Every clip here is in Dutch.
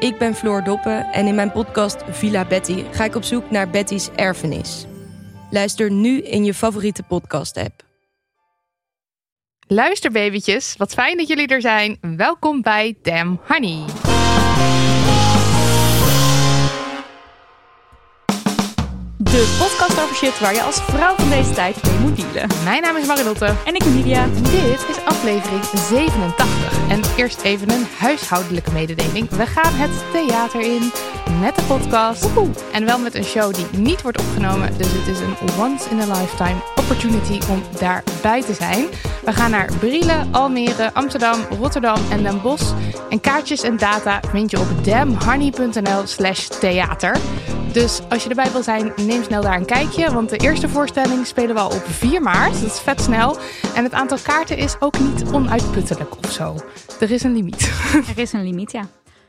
Ik ben Floor Doppen en in mijn podcast Villa Betty ga ik op zoek naar Betty's erfenis. Luister nu in je favoriete podcast-app. Luister babytjes, wat fijn dat jullie er zijn. Welkom bij Damn Honey. De podcast over shit waar je als vrouw van deze tijd mee moet dealen. Mijn naam is Marilotte. En ik ben Lydia. Dit is aflevering 87. En eerst even een huishoudelijke mededeling. We gaan het theater in met de podcast. En wel met een show die niet wordt opgenomen. Dus het is een once in a lifetime opportunity om daarbij te zijn. We gaan naar Brielen, Almere, Amsterdam, Rotterdam en Den Bosch. En kaartjes en data vind je op damhoney.nl slash theater. Dus als je erbij wil zijn, neem snel daar een kijkje. Want de eerste voorstelling spelen we al op 4 maart. Dat is vet snel. En het aantal kaarten is ook niet onuitputtelijk of zo. Er is een limiet. Er is een limiet, ja.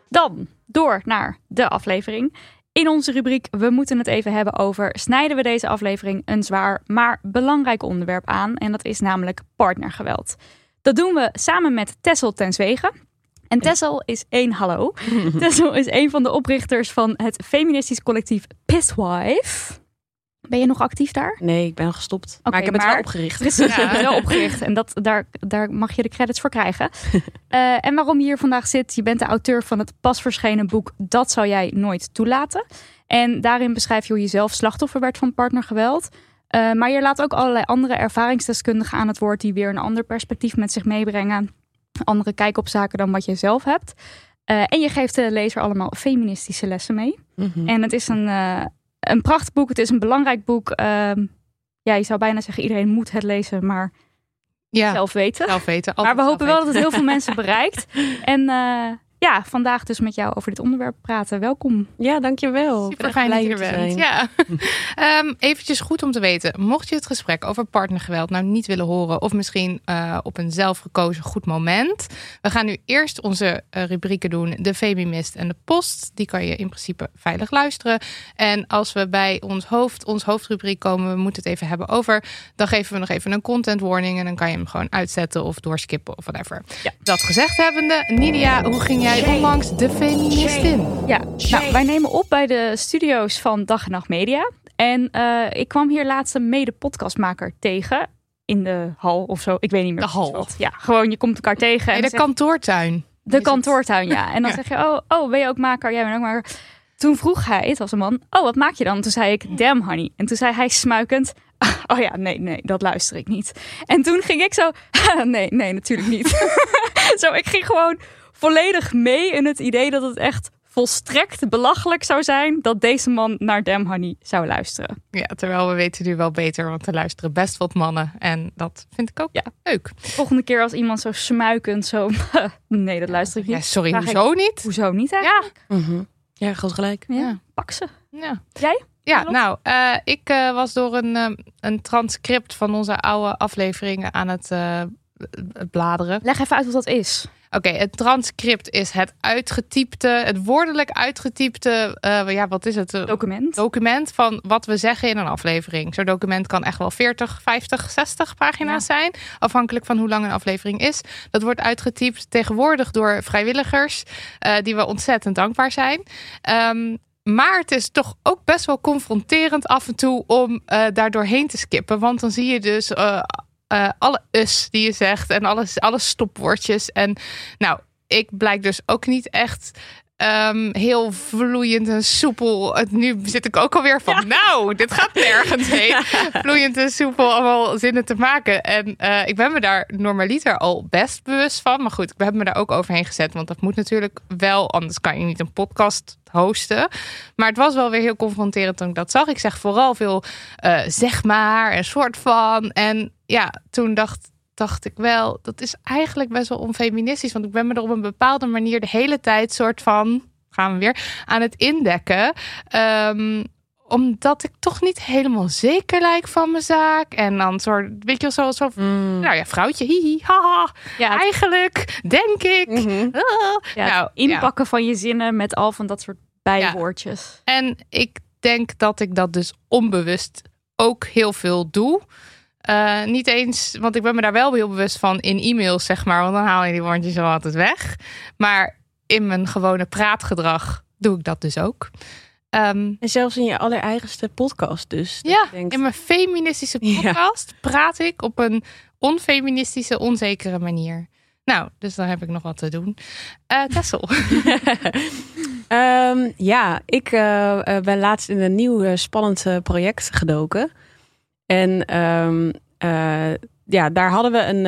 Dan door naar de aflevering. In onze rubriek We moeten het even hebben over snijden we deze aflevering een zwaar maar belangrijk onderwerp aan. En dat is namelijk partnergeweld. Dat doen we samen met Tessel ten Zwegen. En Tessel is één hallo. Tessel is een van de oprichters van het feministisch collectief Pisswife. Ben je nog actief daar? Nee, ik ben gestopt. maar ik heb het wel opgericht. Precies, het wel opgericht. En dat, daar, daar mag je de credits voor krijgen. Uh, en waarom je hier vandaag zit, je bent de auteur van het pas verschenen boek Dat zou jij nooit toelaten. En daarin beschrijf je hoe je zelf slachtoffer werd van partnergeweld. Uh, maar je laat ook allerlei andere ervaringsdeskundigen aan het woord die weer een ander perspectief met zich meebrengen. Andere kijk op zaken dan wat je zelf hebt. Uh, en je geeft de lezer allemaal feministische lessen mee. Mm -hmm. En het is een, een prachtig boek. Het is een belangrijk boek. Um, ja, je zou bijna zeggen iedereen moet het lezen, maar ja, zelf weten. Zelf weten maar we hopen wel dat het heel veel mensen bereikt. En uh, ja, vandaag dus met jou over dit onderwerp praten. Welkom. Ja, dankjewel. Super fijn dat je er bent. Ja. um, eventjes goed om te weten. Mocht je het gesprek over partnergeweld nou niet willen horen... of misschien uh, op een zelfgekozen goed moment... we gaan nu eerst onze uh, rubrieken doen. De Femimist en de Post. Die kan je in principe veilig luisteren. En als we bij ons hoofd, ons hoofdrubriek komen... we moeten het even hebben over... dan geven we nog even een content warning... en dan kan je hem gewoon uitzetten of doorskippen of whatever. Ja. Dat gezegd hebbende, Nidia, hoe ging jij onlangs de feministin. Ja, nou, wij nemen op bij de studio's van Dag en Nacht Media. En uh, ik kwam hier laatst een mede-podcastmaker tegen. In de hal of zo. Ik weet niet meer. De hal. Wat. Ja, gewoon je komt elkaar tegen. En de kantoortuin. De kantoortuin, ja. En dan ja. zeg je, oh, oh, ben je ook maker? Jij bent ook maker. Toen vroeg hij, het was een man, oh, wat maak je dan? Toen zei ik, damn honey. En toen zei hij smuikend, oh ja, nee, nee, dat luister ik niet. En toen ging ik zo, nee, nee, natuurlijk niet. zo, ik ging gewoon volledig mee in het idee dat het echt volstrekt belachelijk zou zijn dat deze man naar Damn Honey zou luisteren. Ja, terwijl we weten nu wel beter, want er luisteren best wat mannen en dat vind ik ook ja. leuk. Volgende keer als iemand zo smuikend zo, nee, dat luister ik niet. Ja, sorry, hoezo ik, niet? Hoezo niet eigenlijk? Ja, mm -hmm. ja groot gelijk. Ja, ja. pak ze. Ja. Jij? Ja, nou, uh, ik uh, was door een, uh, een transcript van onze oude afleveringen aan het bladeren. Leg even uit wat dat is. Oké, okay, het transcript is het uitgetypte, het woordelijk uitgetypte, uh, ja, wat is het? Document. Document van wat we zeggen in een aflevering. Zo'n document kan echt wel 40, 50, 60 pagina's ja. zijn, afhankelijk van hoe lang een aflevering is. Dat wordt uitgetypt tegenwoordig door vrijwilligers, uh, die we ontzettend dankbaar zijn. Um, maar het is toch ook best wel confronterend af en toe om uh, daar doorheen te skippen. Want dan zie je dus uh, uh, alle us die je zegt en alles, alle stopwoordjes. En nou, ik blijk dus ook niet echt um, heel vloeiend en soepel. Nu zit ik ook alweer van, nou, dit gaat nergens heen. Vloeiend en soepel allemaal zinnen te maken. En uh, ik ben me daar normaliter al best bewust van. Maar goed, ik heb me daar ook overheen gezet. Want dat moet natuurlijk wel, anders kan je niet een podcast hosten. Maar het was wel weer heel confronterend toen ik dat zag. Ik zeg vooral veel uh, zeg maar en soort van. En ja, toen dacht dacht ik wel, dat is eigenlijk best wel onfeministisch. Want ik ben me er op een bepaalde manier de hele tijd soort van, gaan we weer, aan het indekken. Um, omdat ik toch niet helemaal zeker lijk van mijn zaak. En dan soort, weet je wel, zo, zo mm. nou ja, vrouwtje, hihi, haha. Ja, eigenlijk, denk ik. Mm ja, nou, inpakken van je zinnen met al van dat soort bijwoordjes. En ik denk dat ik dat dus onbewust ook heel veel doe. Uh, niet eens, want ik ben me daar wel heel bewust van in e-mails, zeg maar. Want dan haal je die woordjes al altijd weg. Maar in mijn gewone praatgedrag doe ik dat dus ook. Um, en zelfs in je allereigenste podcast dus. Ja, in mijn feministische podcast praat ik op een onfeministische, onzekere manier. Nou, dus dan heb ik nog wat te doen. Uh, Tessel. um, ja, ik uh, ben laatst in een nieuw spannend project gedoken. En um, uh, ja, daar hadden we een,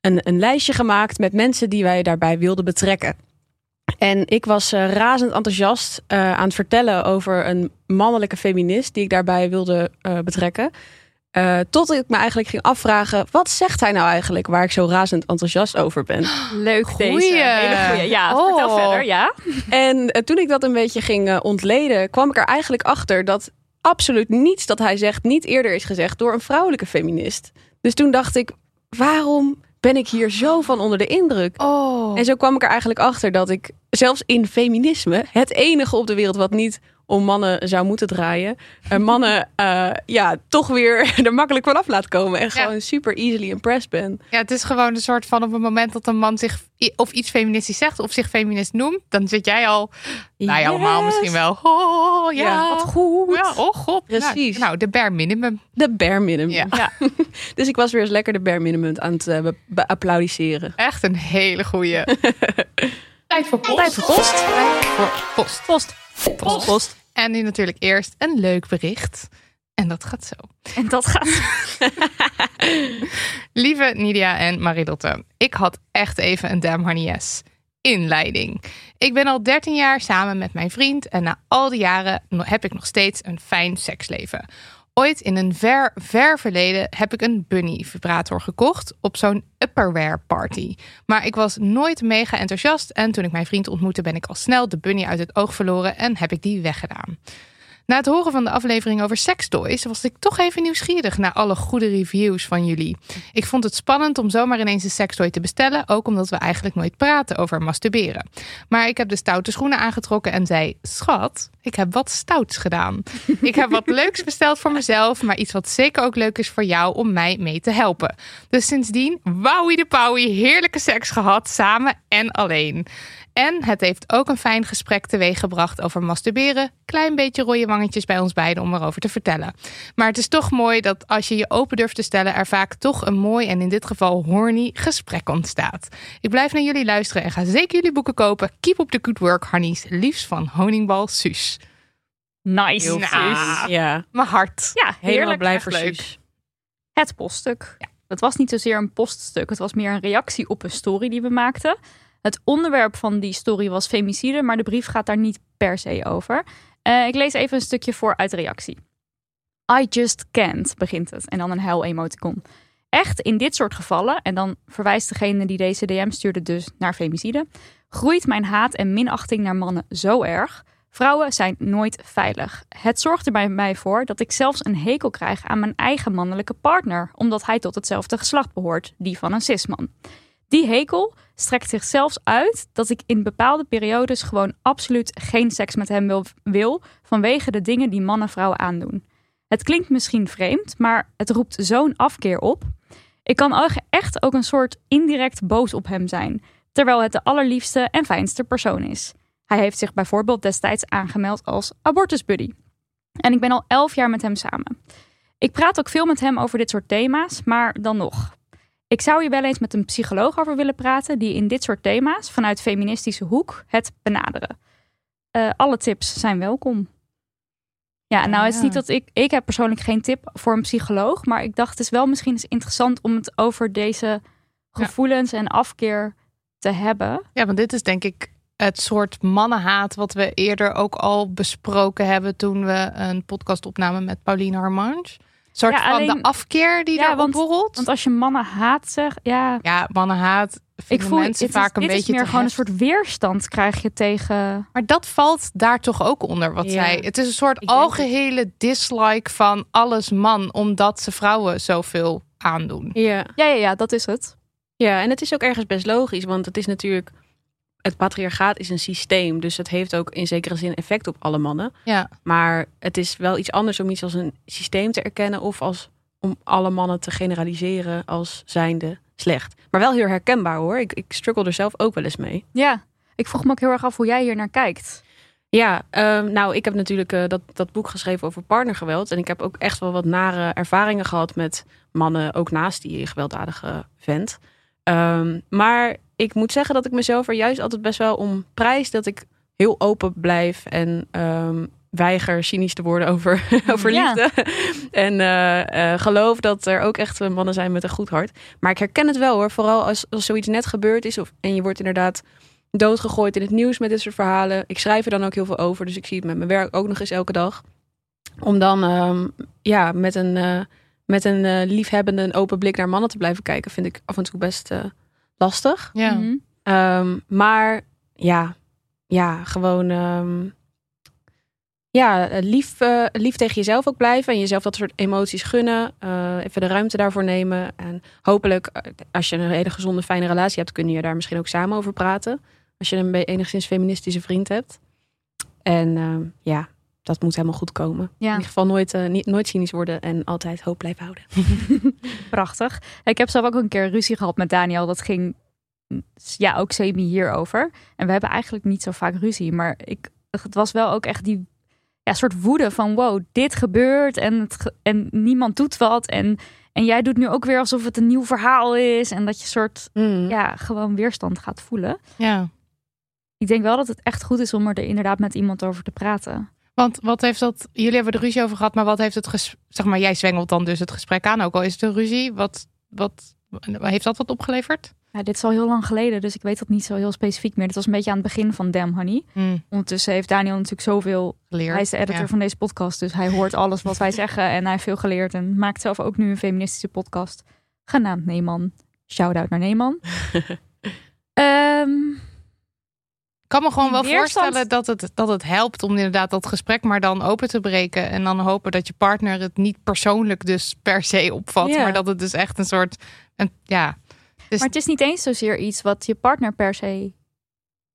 een, een lijstje gemaakt met mensen die wij daarbij wilden betrekken. En ik was uh, razend enthousiast uh, aan het vertellen over een mannelijke feminist die ik daarbij wilde betrekken. tot ik me eigenlijk ging afvragen, wat zegt hij nou eigenlijk waar ik zo razend enthousiast over ben? Leuk goeie. deze. Hele goeie. Ja, oh. vertel verder. Ja. En toen ik dat een beetje ging ontleden, kwam ik er eigenlijk achter dat absoluut niets dat hij zegt niet eerder is gezegd door een vrouwelijke feminist. Dus toen dacht ik, waarom ben ik hier zo van onder de indruk? Oh. En zo kwam ik er eigenlijk achter dat ik zelfs in feminisme, het enige op de wereld wat niet om mannen zou moeten draaien. En mannen uh, ja, toch weer er makkelijk vanaf laat komen. En gewoon super easily impressed ben. Ja, het is gewoon een soort van op het moment dat een man zich of iets feministisch zegt of zich feminist noemt, dan zit jij al, nou ja, allemaal misschien wel. Oh ja, wat goed. Ja, oh god. Precies. Nou, de bare minimum. De bare minimum. Ja. dus ik was weer eens lekker de bare minimum aan het uh, applaudisseren. Echt een hele goeie. Tijd voor post. Tijd voor post. Tijd voor post. Post. Post. post. En nu natuurlijk eerst een leuk bericht. En dat gaat zo. En dat gaat. Lieve Nidia en Marilotte, ik had echt even een damn honey yes. Inleiding. Ik ben al 13 jaar samen met mijn vriend en na al die jaren heb ik nog steeds een fijn seksleven. Ooit in een ver, ver verleden heb ik een bunny vibrator gekocht op zo'n upperwear party. Maar ik was nooit mega enthousiast en toen ik mijn vriend ontmoette ben ik al snel de bunny uit het oog verloren en heb ik die weggedaan. Na het horen van de aflevering over sextoys was ik toch even nieuwsgierig naar alle goede reviews van jullie. Ik vond het spannend om zomaar ineens een sextoy te bestellen, ook omdat we eigenlijk nooit praten over masturberen. Maar ik heb de stoute schoenen aangetrokken en zei: Schat, ik heb wat stouts gedaan. Ik heb wat leuks besteld voor mezelf, maar iets wat zeker ook leuk is voor jou om mij mee te helpen. Dus sindsdien, wowie de pauwie, heerlijke seks gehad, samen en alleen. En het heeft ook een fijn gesprek teweeggebracht over masturberen. Klein beetje rode wangetjes bij ons beiden om erover te vertellen. Maar het is toch mooi dat als je je open durft te stellen, er vaak toch een mooi en in dit geval horny gesprek ontstaat. Ik blijf naar jullie luisteren en ga zeker jullie boeken kopen. Keep up the good work, Hannies. Liefst van Honingbal Suus. Nice. Nou, ja. Mijn hart. Ja, helemaal blij voor Suus. Het poststuk. Ja. Het was niet zozeer een poststuk. Het was meer een reactie op een story die we maakten. Het onderwerp van die story was femicide, maar de brief gaat daar niet per se over. Uh, ik lees even een stukje voor uit de reactie. I just can't, begint het. En dan een huil-emoticon. Echt, in dit soort gevallen, en dan verwijst degene die deze DM stuurde dus naar femicide, groeit mijn haat en minachting naar mannen zo erg. Vrouwen zijn nooit veilig. Het zorgt er bij mij voor dat ik zelfs een hekel krijg aan mijn eigen mannelijke partner, omdat hij tot hetzelfde geslacht behoort, die van een cisman. Die hekel strekt zich zelfs uit dat ik in bepaalde periodes gewoon absoluut geen seks met hem wil, wil vanwege de dingen die mannen vrouwen aandoen. Het klinkt misschien vreemd, maar het roept zo'n afkeer op. Ik kan echt ook een soort indirect boos op hem zijn, terwijl het de allerliefste en fijnste persoon is. Hij heeft zich bijvoorbeeld destijds aangemeld als abortusbuddy. En ik ben al elf jaar met hem samen. Ik praat ook veel met hem over dit soort thema's, maar dan nog. Ik zou hier wel eens met een psycholoog over willen praten die in dit soort thema's vanuit feministische hoek het benaderen. Eh, alle tips zijn welkom. Ja, nou is het niet dat ik. Ik heb persoonlijk geen tip voor een psycholoog. Maar ik dacht, het is wel misschien eens interessant om het over deze gevoelens en afkeer te hebben. Ja, want dit is denk ik het soort mannenhaat wat we eerder ook al besproken hebben toen we een podcast opnamen met Pauline Harmange. Een soort Ja, van de afkeer die Ja, daar want- opborrelt. Want als je mannen haat zegt, ja, ja, mannenhaat ik vinden voel mensen het is, vaak een dit beetje is meer gewoon een soort weerstand krijg je tegen. Maar dat valt daar toch ook onder wat Ja. zij. Het is een soort Ik algehele dislike van alles man, omdat ze vrouwen zoveel aandoen. Ja. Ja, ja, ja, dat is het. ja, en het is ook ergens best logisch, want het is natuurlijk. Het patriarchaat is een systeem, dus het heeft ook in zekere zin effect op alle mannen. Ja. Maar het is wel iets anders om iets als een systeem te erkennen of als om alle mannen te generaliseren als zijnde slecht. Maar wel heel herkenbaar hoor. Ik, ik struggle er zelf ook wel eens mee. Ja, ik vroeg me ook heel erg af hoe jij hier naar kijkt. Ja, ehm, nou, ik heb natuurlijk eh, dat, dat boek geschreven over partnergeweld. En ik heb ook echt wel wat nare ervaringen gehad met mannen, ook naast die gewelddadige vent. Ehm, maar ik moet zeggen dat ik mezelf er juist altijd best wel om prijs dat ik heel open blijf en ehm, weiger cynisch te worden over, over Ja. liefde. en eh, eh, geloof dat er ook echt mannen zijn met een goed hart. Maar ik herken het wel hoor, vooral als, als zoiets net gebeurd is of, en je wordt inderdaad doodgegooid in het nieuws met dit soort verhalen. Ik schrijf er dan ook heel veel over, dus ik zie het met mijn werk ook nog eens elke dag. Om dan ehm, ja, met een, eh, met een liefhebbende en open blik naar mannen te blijven kijken, vind ik af en toe best lastig. Ja. Mhm. Ehm, maar ja, ja, gewoon ehm, ja, lief, eh, lief tegen jezelf ook blijven. En jezelf dat soort emoties gunnen. eh, even de ruimte daarvoor nemen. En hopelijk, eh, als je een hele gezonde, fijne relatie hebt, kun je daar misschien ook samen over praten. Als je een be- enigszins feministische vriend hebt. En ehm, ja, dat moet helemaal goed komen. In Ja, ieder geval nooit, eh, niet, nooit cynisch worden en altijd hoop blijven houden. prachtig. Ik heb zelf ook een keer ruzie gehad met Daniel. Dat ging ja ook semi hierover. En we hebben eigenlijk niet zo vaak ruzie. Maar ik, het was wel ook echt die ja, soort woede van wow, dit gebeurt en, het, ge- en niemand doet wat. En, en jij doet nu ook weer alsof het een nieuw verhaal is. En dat je soort Mm. ja, gewoon weerstand gaat voelen. ja. Ik denk wel dat het echt goed is om er inderdaad met iemand over te praten. Want wat heeft dat, jullie hebben er ruzie over gehad, maar wat heeft het, ges, zeg maar, jij zwengelt dan dus het gesprek aan, ook al is het een ruzie. Wat, wat, heeft dat wat opgeleverd? Ja, dit is al heel lang geleden, dus ik weet dat niet zo heel specifiek meer. Dit was een beetje aan het begin van Damn Honey. Hmm, Ondertussen heeft Daniel natuurlijk zoveel geleerd. Hij is de editor Ja. van deze podcast, dus hij hoort alles wat wij zeggen. En hij heeft veel geleerd en maakt zelf ook nu een feministische podcast. Genaamd Neeman. Shout-out naar Neeman. Ehm, Ik kan me gewoon wel weerstand- voorstellen dat het, dat het helpt om inderdaad dat gesprek maar dan open te breken. En dan hopen dat je partner het niet persoonlijk dus per se opvat. Ja. Maar dat het dus echt een soort, een, ja. Dus, maar het is niet eens zozeer iets wat je partner per se...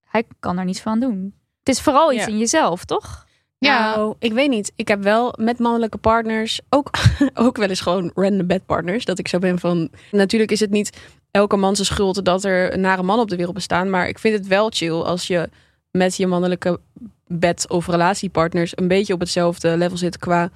Hij kan er niets van doen. Het is vooral iets Ja. in jezelf, toch? ja, Nou, ik weet niet. Ik heb wel met mannelijke partners ook, ook wel eens gewoon random bedpartners. Dat ik zo ben van. Natuurlijk is het niet elke man zijn schuld dat er nare mannen op de wereld bestaan. Maar ik vind het wel chill als je met je mannelijke bed- of relatiepartners een beetje op hetzelfde level zit qua.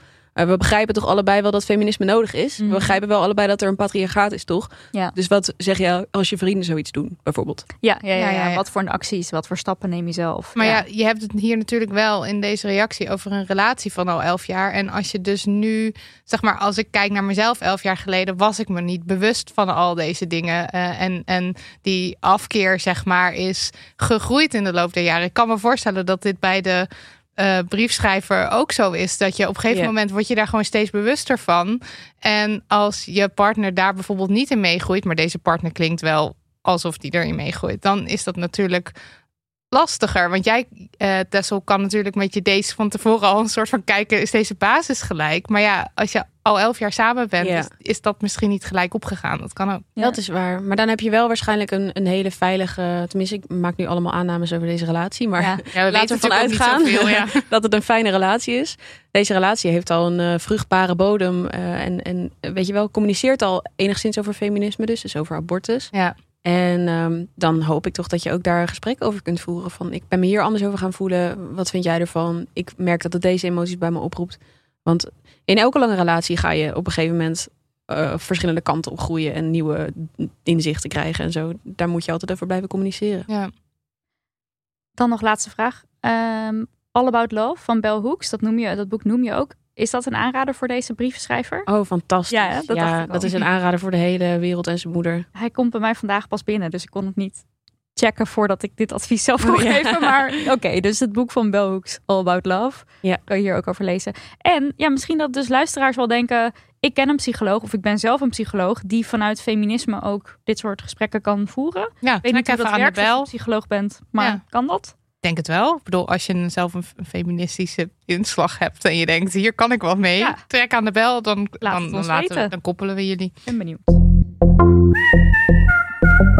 We begrijpen toch allebei wel dat feminisme nodig is. Mhm. We begrijpen wel allebei dat er een patriarchaat is, toch? Ja. Dus wat zeg je als je vrienden zoiets doen, bijvoorbeeld? Ja, ja, ja, Ja, ja, ja, ja. Wat voor acties, wat voor stappen neem je zelf? Maar ja. je hebt het hier natuurlijk wel in deze reactie over een relatie van al elf jaar. En als je dus nu, zeg maar, als ik kijk naar mezelf elf jaar geleden, was ik me niet bewust van al deze dingen. Eh, en, en die afkeer, zeg maar, is gegroeid in de loop der jaren. Ik kan me voorstellen dat dit bij de eh, briefschrijver ook zo is. Dat je op een gegeven moment word je daar gewoon steeds bewuster van. En als je partner daar bijvoorbeeld niet in meegroeit, maar deze partner klinkt wel alsof die erin meegroeit, dan is dat natuurlijk lastiger. Want jij, eh Tessel, kan natuurlijk met je deze van tevoren al een soort van kijken, is deze basis gelijk? Maar ja, als je al elf jaar samen bent, Ja. is, is dat misschien niet gelijk opgegaan. Dat kan ook. Ja. Dat is waar. Maar dan heb je wel waarschijnlijk een, een hele veilige. Tenminste, ik maak nu allemaal aannames over deze relatie. Maar Ja. Ja, we Laten we weten ervan natuurlijk ook niet uitgaan. zoveel, ja. dat het een fijne relatie is. Deze relatie heeft al een eh, vruchtbare bodem. eh, en, en weet je wel, communiceert al enigszins over feminisme, dus, dus over abortus. Ja. En ehm, dan hoop ik toch dat je ook daar een gesprek over kunt voeren. Van ik ben me hier anders over gaan voelen. Wat vind jij ervan? Ik merk dat het deze emoties bij me oproept. Want in elke lange relatie ga je op een gegeven moment uh, verschillende kanten op groeien en nieuwe inzichten krijgen en zo. Daar moet je altijd over blijven communiceren. Ja. Dan nog laatste vraag. Um, All About Love van Bell Hooks, dat, noem je, dat boek noem je ook. Is dat een aanrader voor deze brievenschrijver? Oh, fantastisch. Ja, dat, ja, dat is een aanrader voor de hele wereld en zijn moeder. Hij komt bij mij vandaag pas binnen, dus ik kon het niet checken voordat ik dit advies zelf kon oh, geven. Maar oké, dus het boek van Bell Hooks, All About Love. Ja. Kan je hier ook over lezen. En ja, misschien dat dus luisteraars wel denken... ik ken een psycholoog of ik ben zelf een psycholoog... die vanuit feminisme ook dit soort gesprekken kan voeren. Ja, ik weet niet of dat werkt als je psycholoog bent, maar kan dat? Denk het wel. Ik bedoel, als je zelf een, feministische inslag hebt en je denkt, hier kan ik wat mee, trek aan de bel, dan, dan, dan, laten we, dan koppelen we jullie. Ik ben benieuwd.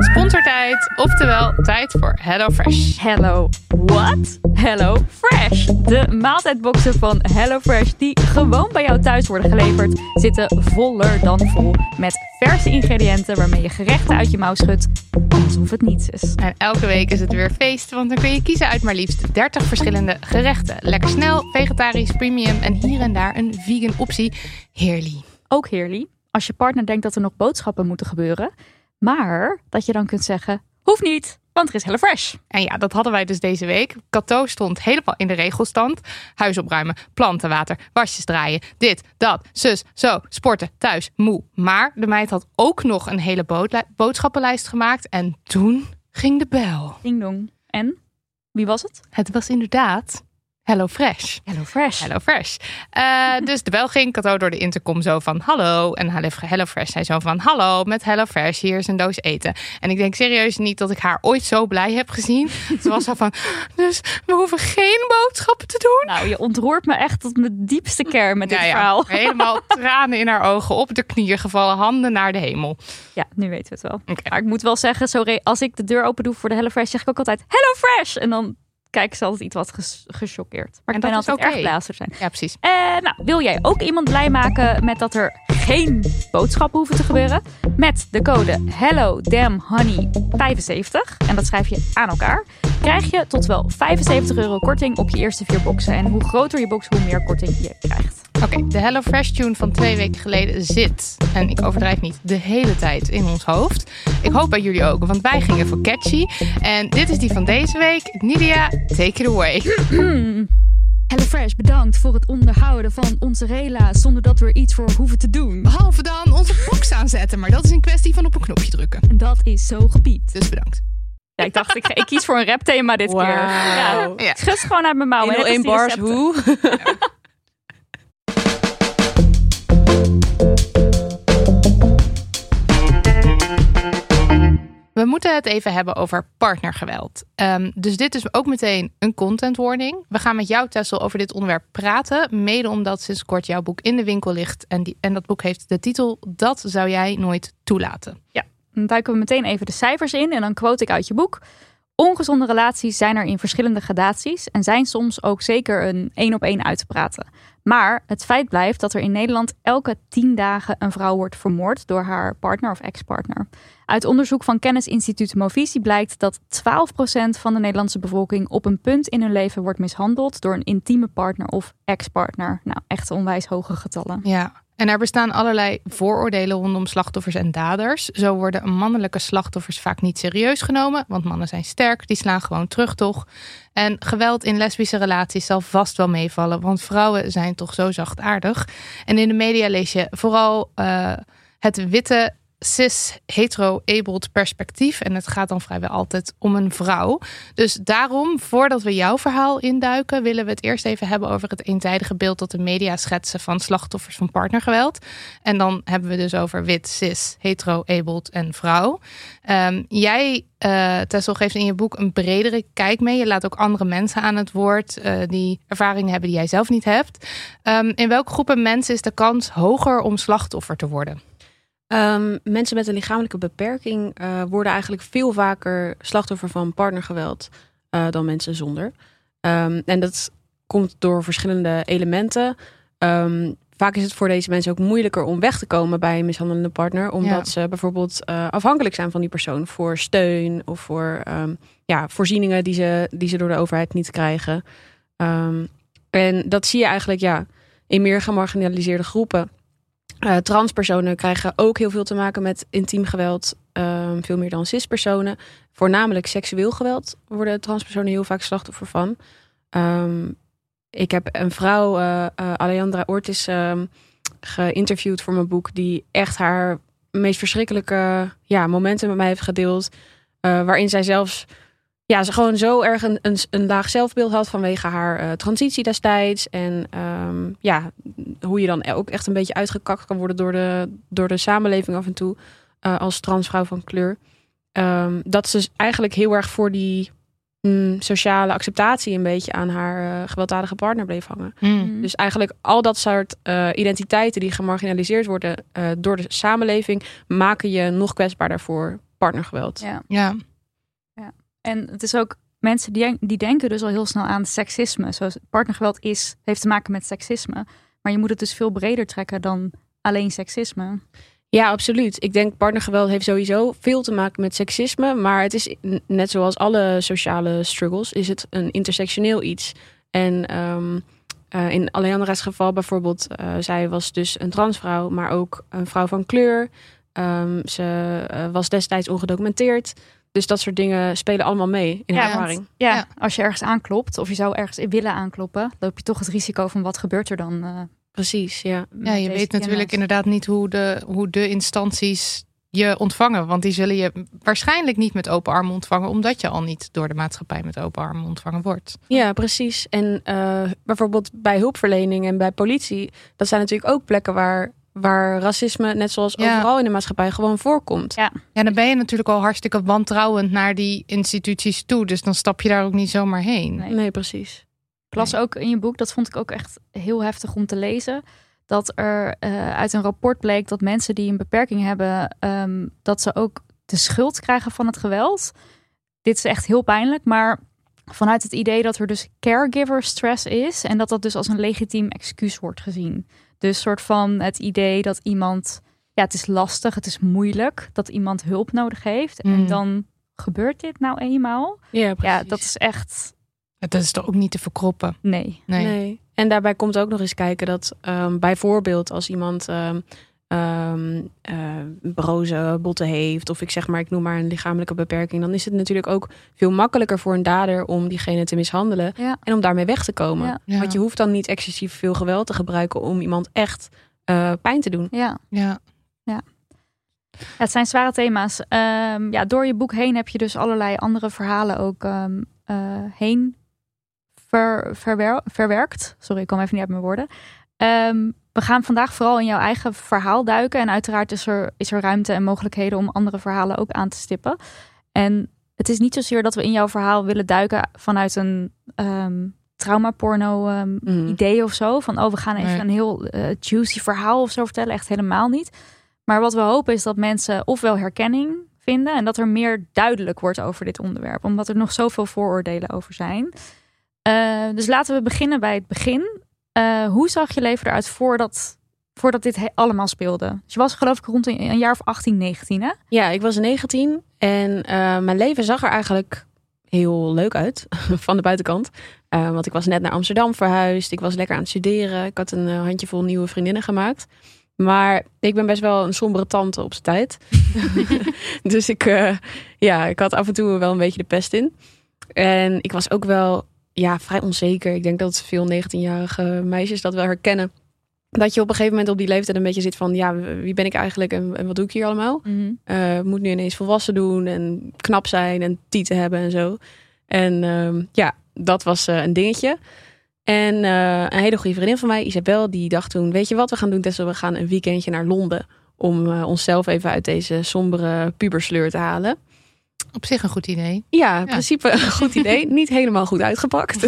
Sponsortijd, oftewel tijd voor Hello Fresh. Hello what? Hello Fresh. De maaltijdboxen van Hello Fresh die gewoon bij jou thuis worden geleverd, zitten voller dan vol met verse ingrediënten waarmee je gerechten uit je mouw schudt alsof het niets is. En elke week is het weer feest, want dan kun je kiezen uit maar liefst 30 verschillende gerechten. Lekker snel, vegetarisch, premium en hier en daar een vegan optie. Heerlijk. Ook heerlijk als je partner denkt dat er nog boodschappen moeten gebeuren maar dat je dan kunt zeggen, hoeft niet, want er is HelloFresh. En ja, dat hadden wij dus deze week. Kato stond helemaal in de regelstand. Huis opruimen, plantenwater, wasjes draaien, dit, dat, zus, zo, sporten, thuis, moe. Maar de meid had ook nog een hele boodschappenlijst gemaakt. En toen ging de bel. Ding dong. En? Wie was het? Het was inderdaad Hello Fresh. Hello Fresh. Hello Fresh. Uh, dus de bel ging Kato door de intercom zo van hallo. En Hello Fresh zei zo van hallo met Hello Fresh. Hier is een doos eten. En ik denk serieus niet dat ik haar ooit zo blij heb gezien. Ze was zo van, dus we hoeven geen boodschappen te doen. Nou, je ontroert me echt tot mijn diepste kern met dit verhaal. Helemaal tranen in haar ogen, op de knieën gevallen, handen naar de hemel. Ja, nu weten we het wel. Okay. Maar ik moet wel zeggen, sorry, als ik de deur open doe voor de Hello Fresh, zeg ik ook altijd Hello Fresh. En dan kijk ze altijd iets wat gechoqueerd. Maar en ik ben altijd okay. erg blij zijn. Ja, precies. En nou, wil jij ook iemand blij maken met dat er geen boodschappen hoeven te gebeuren? Met de code Hello Damn Honey 75 en dat schrijf je aan elkaar, krijg je tot wel 75 euro korting op je eerste vier boxen. En hoe groter je box, hoe meer korting je krijgt. Oké, de Hello Fresh tune van twee weken geleden zit, en ik overdrijf niet, de hele tijd in ons hoofd. Ik hoop bij jullie ook, want wij gingen voor catchy. En dit is die van deze week. Nidia, take it away. HelloFresh, bedankt voor het onderhouden van onze rela zonder dat we er iets voor hoeven te doen. Behalve dan onze box aanzetten, maar dat is een kwestie van op een knopje drukken. En dat is zo gepiept. Dus bedankt. Ja, ik dacht, ik, ik kies voor een rap thema dit keer. Ja, ja. Schus gewoon uit mijn mouw. 101 bars, hoe? We moeten het even hebben over partnergeweld. Um, dus dit is ook meteen een content warning. We gaan met jou, Tessel, over dit onderwerp praten. Mede omdat sinds kort jouw boek in de winkel ligt. En, die, en dat boek heeft de titel Dat zou jij nooit toelaten. Ja, dan duiken we meteen even de cijfers in. En dan quote ik uit je boek. Ongezonde relaties zijn er in verschillende gradaties en zijn soms ook zeker een één op één uit te praten. Maar het feit blijft dat er in Nederland elke tien dagen een vrouw wordt vermoord door haar partner of ex-partner. Uit onderzoek van kennisinstituut Movisie blijkt dat 12% van de Nederlandse bevolking op een punt in hun leven wordt mishandeld door een intieme partner of ex-partner. Nou, echt onwijs hoge getallen. Ja, en er bestaan allerlei vooroordelen rondom slachtoffers en daders. Zo worden mannelijke slachtoffers vaak niet serieus genomen, want mannen zijn sterk, die slaan gewoon terug toch. En geweld in lesbische relaties zal vast wel meevallen, want vrouwen zijn toch zo zachtaardig. En in de media lees je vooral uh, het witte cis-hetero-abled perspectief. En het gaat dan vrijwel altijd om een vrouw. Dus daarom, voordat we jouw verhaal induiken, willen we het eerst even hebben over het eenzijdige beeld dat de media schetsen van slachtoffers van partnergeweld. En dan hebben we dus over wit, cis, hetero-abled en vrouw. Um, jij, uh, Tessel, geeft in je boek een bredere kijk mee. Je laat ook andere mensen aan het woord uh, die ervaringen hebben die jij zelf niet hebt. Um, in welke groepen mensen is de kans hoger om slachtoffer te worden? Um, mensen met een lichamelijke beperking uh, worden eigenlijk veel vaker slachtoffer van partnergeweld uh, dan mensen zonder. Um, en dat komt door verschillende elementen. Um, vaak is het voor deze mensen ook moeilijker om weg te komen bij een mishandelende partner, omdat ja. ze bijvoorbeeld uh, afhankelijk zijn van die persoon voor steun of voor ja, voorzieningen die ze, die ze door de overheid niet krijgen. en dat zie je eigenlijk, ja in meer gemarginaliseerde groepen. Uh, transpersonen krijgen ook heel veel te maken met intiem geweld. Ehm, veel meer dan cispersonen. Voornamelijk seksueel geweld worden transpersonen heel vaak slachtoffer van. Ehm, ik heb een vrouw, uh, uh, Alejandra Ortiz, um, geïnterviewd voor mijn boek. Die echt haar meest verschrikkelijke ja, momenten met mij heeft gedeeld. waarin zij zelfs ja, ze gewoon zo erg een, een, een laag zelfbeeld had vanwege haar uh, transitie destijds. En um, ja, hoe je dan ook echt een beetje uitgekakt kan worden door de, door de samenleving af en toe. Uh, als transvrouw van kleur. Um, dat ze eigenlijk heel erg voor die mm, sociale acceptatie een beetje aan haar uh, gewelddadige partner bleef hangen. Mm. Dus eigenlijk al dat soort identiteiten die gemarginaliseerd worden door de samenleving, maken je nog kwetsbaarder voor partnergeweld. Ja. ja. En het is ook mensen die, die denken dus al heel snel aan seksisme. Zoals partnergeweld is, heeft te maken met seksisme. Maar je moet het dus veel breder trekken dan alleen seksisme. Ja, absoluut. Ik denk partnergeweld heeft sowieso veel te maken met seksisme. Maar het is net zoals alle sociale struggles, is het een intersectioneel iets. En um, uh, in Alejandra's geval bijvoorbeeld, uh, zij was dus een transvrouw, maar ook een vrouw van kleur. Um, ze uh, was destijds ongedocumenteerd. Dus dat soort dingen spelen allemaal mee in ja, ervaring. Want, ja, ja, als je ergens aanklopt of je zou ergens willen aankloppen, loop je toch het risico van wat gebeurt er dan. Uh, Precies, ja. Ja, je weet natuurlijk inderdaad niet hoe de, hoe de instanties je ontvangen. Want die zullen je waarschijnlijk niet met open armen ontvangen, omdat je al niet door de maatschappij met open armen ontvangen wordt. Ja, precies. En uh, bijvoorbeeld bij hulpverlening en bij politie, dat zijn natuurlijk ook plekken waar waar racisme, net zoals Ja. overal in de maatschappij, gewoon voorkomt. Ja. Ja, dan ben je natuurlijk al hartstikke wantrouwend naar die instituties toe. Dus dan stap je daar ook niet zomaar heen. Nee. Nee, precies. Ik las ook in je boek, dat vond ik ook echt heel heftig om te lezen. Dat er uh, uit een rapport bleek dat mensen die een beperking hebben, um, dat ze ook de schuld krijgen van het geweld. Dit is echt heel pijnlijk, maar vanuit het idee dat er dus caregiver stress is en dat dat dus als een legitiem excuus wordt gezien. Dus soort van het idee dat iemand, ja, het is lastig, het is moeilijk dat iemand hulp nodig heeft. Mm. En dan gebeurt dit nou eenmaal. Ja, precies. Ja, dat is echt, Dat is toch ook niet te verkroppen. nee. Nee. Nee. En daarbij komt ook nog eens kijken dat um, bijvoorbeeld als iemand um, um, uh, broze botten heeft, of ik zeg maar, ik noem maar een lichamelijke beperking, dan is het natuurlijk ook veel makkelijker voor een dader om diegene te mishandelen Ja. en om daarmee weg te komen. Ja. Ja. Want je hoeft dan niet excessief veel geweld te gebruiken om iemand echt uh, pijn te doen. Ja. Ja. Ja, het zijn zware thema's. Um, ja, door je boek heen heb je dus allerlei andere verhalen ook um, uh, heen ver, verwer, verwerkt. Sorry, ik kom even niet uit mijn woorden. Um, we gaan vandaag vooral in jouw eigen verhaal duiken. En uiteraard is er, is er ruimte en mogelijkheden om andere verhalen ook aan te stippen. En het is niet zozeer dat we in jouw verhaal willen duiken vanuit een um, traumaporno um, mm. idee of zo. Van oh, we gaan even Nee. een heel uh, juicy verhaal of zo vertellen. Echt helemaal niet. Maar wat we hopen is dat mensen ofwel herkenning vinden en dat er meer duidelijk wordt over dit onderwerp, omdat er nog zoveel vooroordelen over zijn. Uh, dus laten we beginnen bij het begin. Uh, hoe zag je leven eruit voordat, voordat dit allemaal speelde? Dus je was geloof ik rond een, een jaar of 18, 19 hè? Ja, ik was 19 en uh, mijn leven zag er eigenlijk heel leuk uit van de buitenkant. Uh, want ik was net naar Amsterdam verhuisd. Ik was lekker aan het studeren. Ik had een handjevol nieuwe vriendinnen gemaakt. Maar ik ben best wel een sombere tante op zijn tijd. dus ik, ja, ik had af en toe wel een beetje de pest in. En ik was ook wel ja, vrij onzeker. Ik denk dat veel 19-jarige meisjes dat wel herkennen. Dat je op een gegeven moment op die leeftijd een beetje zit van... ja, wie ben ik eigenlijk en, en wat doe ik hier allemaal? Mm -hmm. uh, moet nu ineens volwassen doen en knap zijn en tieten hebben en zo. En uh, ja, dat was uh, een dingetje. En uh, een hele goede vriendin van mij, Isabel, die dacht toen... weet je wat we gaan doen, Tessa? We gaan een weekendje naar Londen... om onszelf even uit deze sombere pubersleur te halen. Op zich een goed idee. Ja, in ja. principe een goed idee. Niet helemaal goed uitgepakt.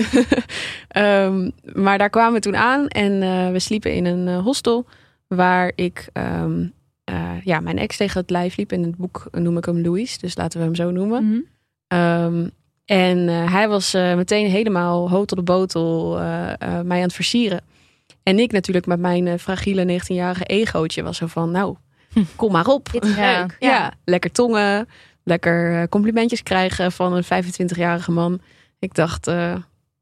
um, maar daar kwamen we toen aan en uh, we sliepen in een uh, hostel... waar ik um, ja, mijn ex tegen het lijf liep. In het boek noem ik hem Louis, dus laten we hem zo noemen. Mhm. Mm -hmm. um, en uh, hij was uh, meteen helemaal hoog tot de botel uh, mij aan het versieren. En ik natuurlijk met mijn fragiele 19-jarige egootje was zo van... nou, kom maar op. Leuk. Ja. ja. lekker tongen, lekker complimentjes krijgen van een 25-jarige man. Ik dacht,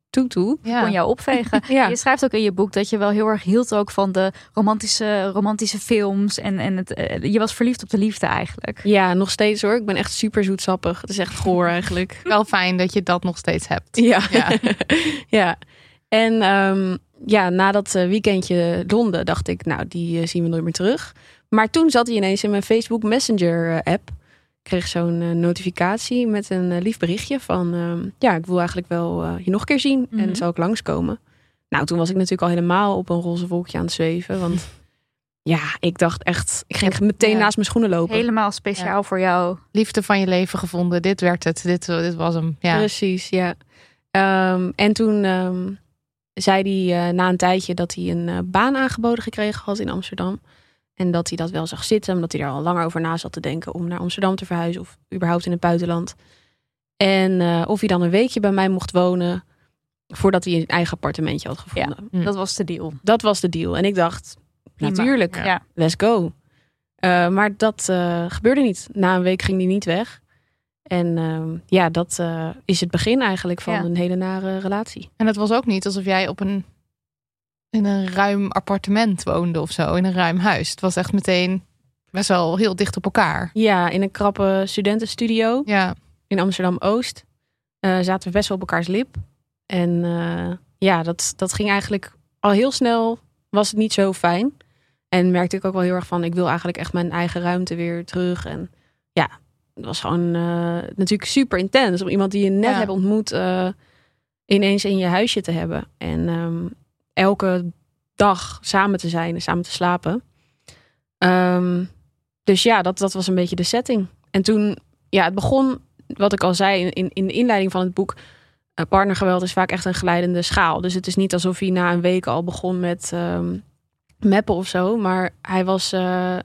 toetoe. Ja. kon jou opvegen. Ja. Je schrijft ook in je boek dat je wel heel erg hield ook van de romantische, romantische films. En, en het, eh, je was verliefd op de liefde eigenlijk. Ja, nog steeds hoor. Ik ben echt super zoetsappig. Het is echt goor eigenlijk. Wel fijn dat je dat nog steeds hebt. Ja. Ja. ja. En ehm, ja, na dat eh, weekendje Londen dacht ik, nou, die eh, zien we nooit meer terug. Maar toen zat hij ineens in mijn Facebook Messenger eh, app. Ik kreeg zo'n eh, notificatie met een eh, lief berichtje van... ehm, ja, ik wil eigenlijk wel eh, je nog een keer zien Mhm. en zal ik langskomen. Nou, toen was ik natuurlijk al helemaal op een roze wolkje aan het zweven. Want ja, ik dacht echt... Ik ging meteen Ja. naast mijn schoenen lopen. Helemaal speciaal voor jou. Liefde van je leven gevonden. Dit werd het. Dit, dit was hem. Ja. Precies, ja. Ehm, en toen ehm, zei hij na een tijdje dat hij een baan aangeboden gekregen had in Amsterdam. En dat hij dat wel zag zitten, omdat hij er al langer over na zat te denken om naar Amsterdam te verhuizen of überhaupt in het buitenland. En eh, of hij dan een weekje bij mij mocht wonen voordat hij een eigen appartementje had gevonden. Hm. Dat was de deal. Dat was de deal. En ik dacht, Prima. natuurlijk, Ja. Let's go. Eh, maar dat eh, gebeurde niet. Na een week ging hij niet weg. En ehm, ja, dat eh, is het begin eigenlijk van Ja. een hele nare relatie. En het was ook niet alsof jij op een, in een ruim appartement woonde of zo. In een ruim huis. Het was echt meteen best wel heel dicht op elkaar. Ja, in een krappe studentenstudio Ja. in Amsterdam-Oost eh, zaten we best wel op elkaars lip. En eh, ja, dat, dat ging eigenlijk al heel snel, was het niet zo fijn. En merkte ik ook wel heel erg van, ik wil eigenlijk echt mijn eigen ruimte weer terug. En ja, het was gewoon eh, natuurlijk super intens om iemand die je net Ja. hebt ontmoet ineens in je huisje te hebben. En ehm, elke dag samen te zijn en samen te slapen. Ehm, dus ja, dat, dat was een beetje de setting. En toen, ja, het begon, wat ik al zei in, in, de inleiding van het boek. eh, partnergeweld is vaak echt een glijdende schaal. Dus het is niet alsof hij na een week al begon met ehm meppen of zo. Maar hij, was, eh,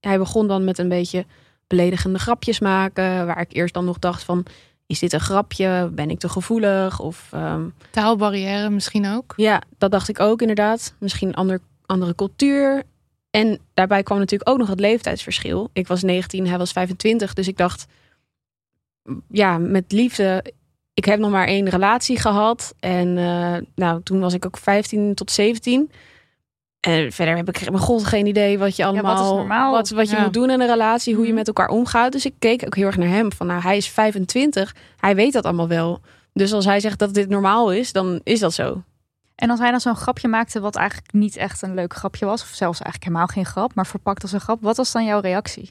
hij begon dan met een beetje beledigende grapjes maken. Waar ik eerst dan nog dacht van, is dit een grapje? Ben ik te gevoelig? Of ehm, Taalbarrière misschien ook. ja, dat dacht ik ook inderdaad. Misschien een ander, andere cultuur. En daarbij kwam natuurlijk ook nog het leeftijdsverschil. Ik was 19, hij was 25. Dus ik dacht, ja, met liefde. Ik heb nog maar één relatie gehad. En eh, nou, toen was ik ook 15 tot 17. En verder heb ik mijn god geen idee wat je allemaal, wat, wat je Ja. moet doen in een relatie, hoe je Mhm. met elkaar omgaat. Dus ik keek ook heel erg naar hem. Van nou, hij is 25, hij weet dat allemaal wel. Dus als hij zegt dat dit normaal is, dan is dat zo. En als hij dan zo'n grapje maakte wat eigenlijk niet echt een leuk grapje was. Of zelfs eigenlijk helemaal geen grap, maar verpakt als een grap. Wat was dan jouw reactie?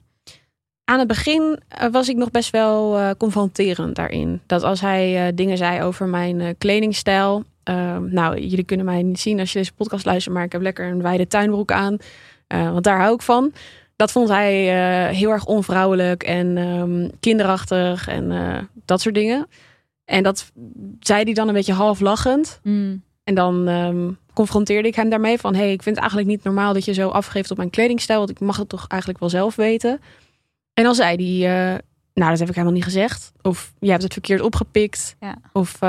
Aan het begin eh, was ik nog best wel eh, confronterend daarin. Dat als hij eh, dingen zei over mijn kledingstijl. Eh, nou, jullie kunnen mij niet zien als je deze podcast luistert, maar ik heb lekker een wijde tuinbroek aan. eh, want daar hou ik van. Dat vond hij eh, heel erg onvrouwelijk en ehm, kinderachtig en eh, dat soort dingen. En dat zei hij dan een beetje half lachend. En dan ehm, confronteerde ik hem daarmee van... hey, ik vind het eigenlijk niet normaal dat je zo afgeeft op mijn kledingstijl... want ik mag het toch eigenlijk wel zelf weten. En dan zei hij... nou, dat heb ik helemaal niet gezegd. Of je hebt het verkeerd opgepikt. Ja. Of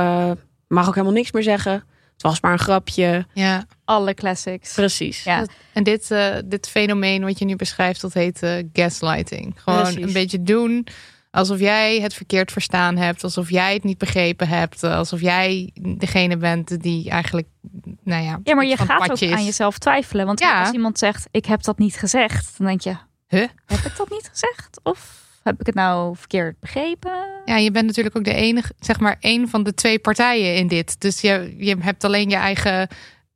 mag ook helemaal niks meer zeggen. Het was maar een grapje. Ja. Alle classics. Precies. Ja. En dit, eh, dit fenomeen wat je nu beschrijft, dat heet eh, gaslighting. Gewoon Precies. een beetje doen alsof jij het verkeerd verstaan hebt. Alsof jij het niet begrepen hebt. eh, Alsof jij degene bent die eigenlijk, nou ja... Ja, maar je gaat ook is. aan jezelf twijfelen. Want Ja. als iemand zegt, ik heb dat niet gezegd. Dan denk je, Huh? heb ik dat niet gezegd? Of heb ik het nou verkeerd begrepen? Ja, je bent natuurlijk ook de enige, zeg maar, één van de twee partijen in dit. Dus je, je hebt alleen je eigen,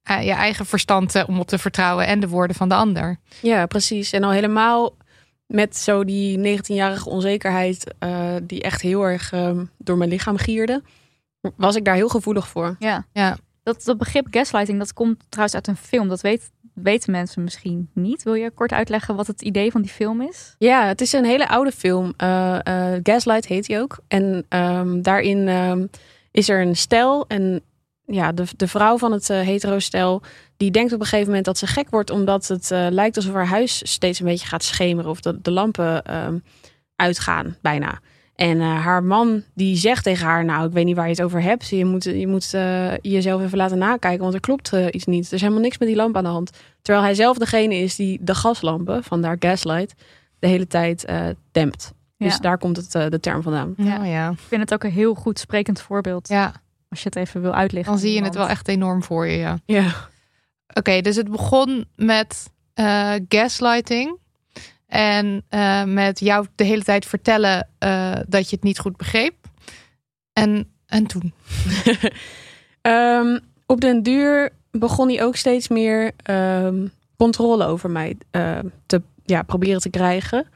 eh, je eigen verstand eh, om op te vertrouwen en de woorden van de ander. Ja, precies. En al helemaal met zo die 19-jarige onzekerheid... eh, die echt heel erg ehm, door mijn lichaam gierde... was ik daar heel gevoelig voor. Ja. Ja. Dat, dat begrip gaslighting, dat komt trouwens uit een film. Dat weet, weten mensen misschien niet. Wil je kort uitleggen wat het idee van die film is? Ja, het is een hele oude film. Eh, eh, Gaslight heet hij ook. En ehm, daarin ehm, is er een stel. En ja, de, de vrouw van het eh, hetero-stel... die denkt op een gegeven moment dat ze gek wordt... omdat het lijkt alsof haar huis steeds een beetje gaat schemeren... of dat de lampen ehm, uitgaan, bijna. En eh, haar man die zegt tegen haar... nou, ik weet niet waar je het over hebt. Je moet, je moet eh, jezelf even laten nakijken... want er klopt eh, iets niet. Er is helemaal niks met die lamp aan de hand. Terwijl hij zelf degene is die de gaslampen... vandaar gaslight de hele tijd eh, dempt. Dus Ja. daar komt het, de term vandaan. Ja, ja. Ik vind het ook een heel goed sprekend voorbeeld. ja. Als je het even wil uitleggen. Dan zie je het wel echt enorm voor je. Ja. Ja. Oké, dus het begon met eh, gaslighting. En eh, met jou de hele tijd vertellen eh, dat je het niet goed begreep. En, en toen? Ehm, op den duur begon hij ook steeds meer ehm, controle over mij eh, te ja, proberen te krijgen.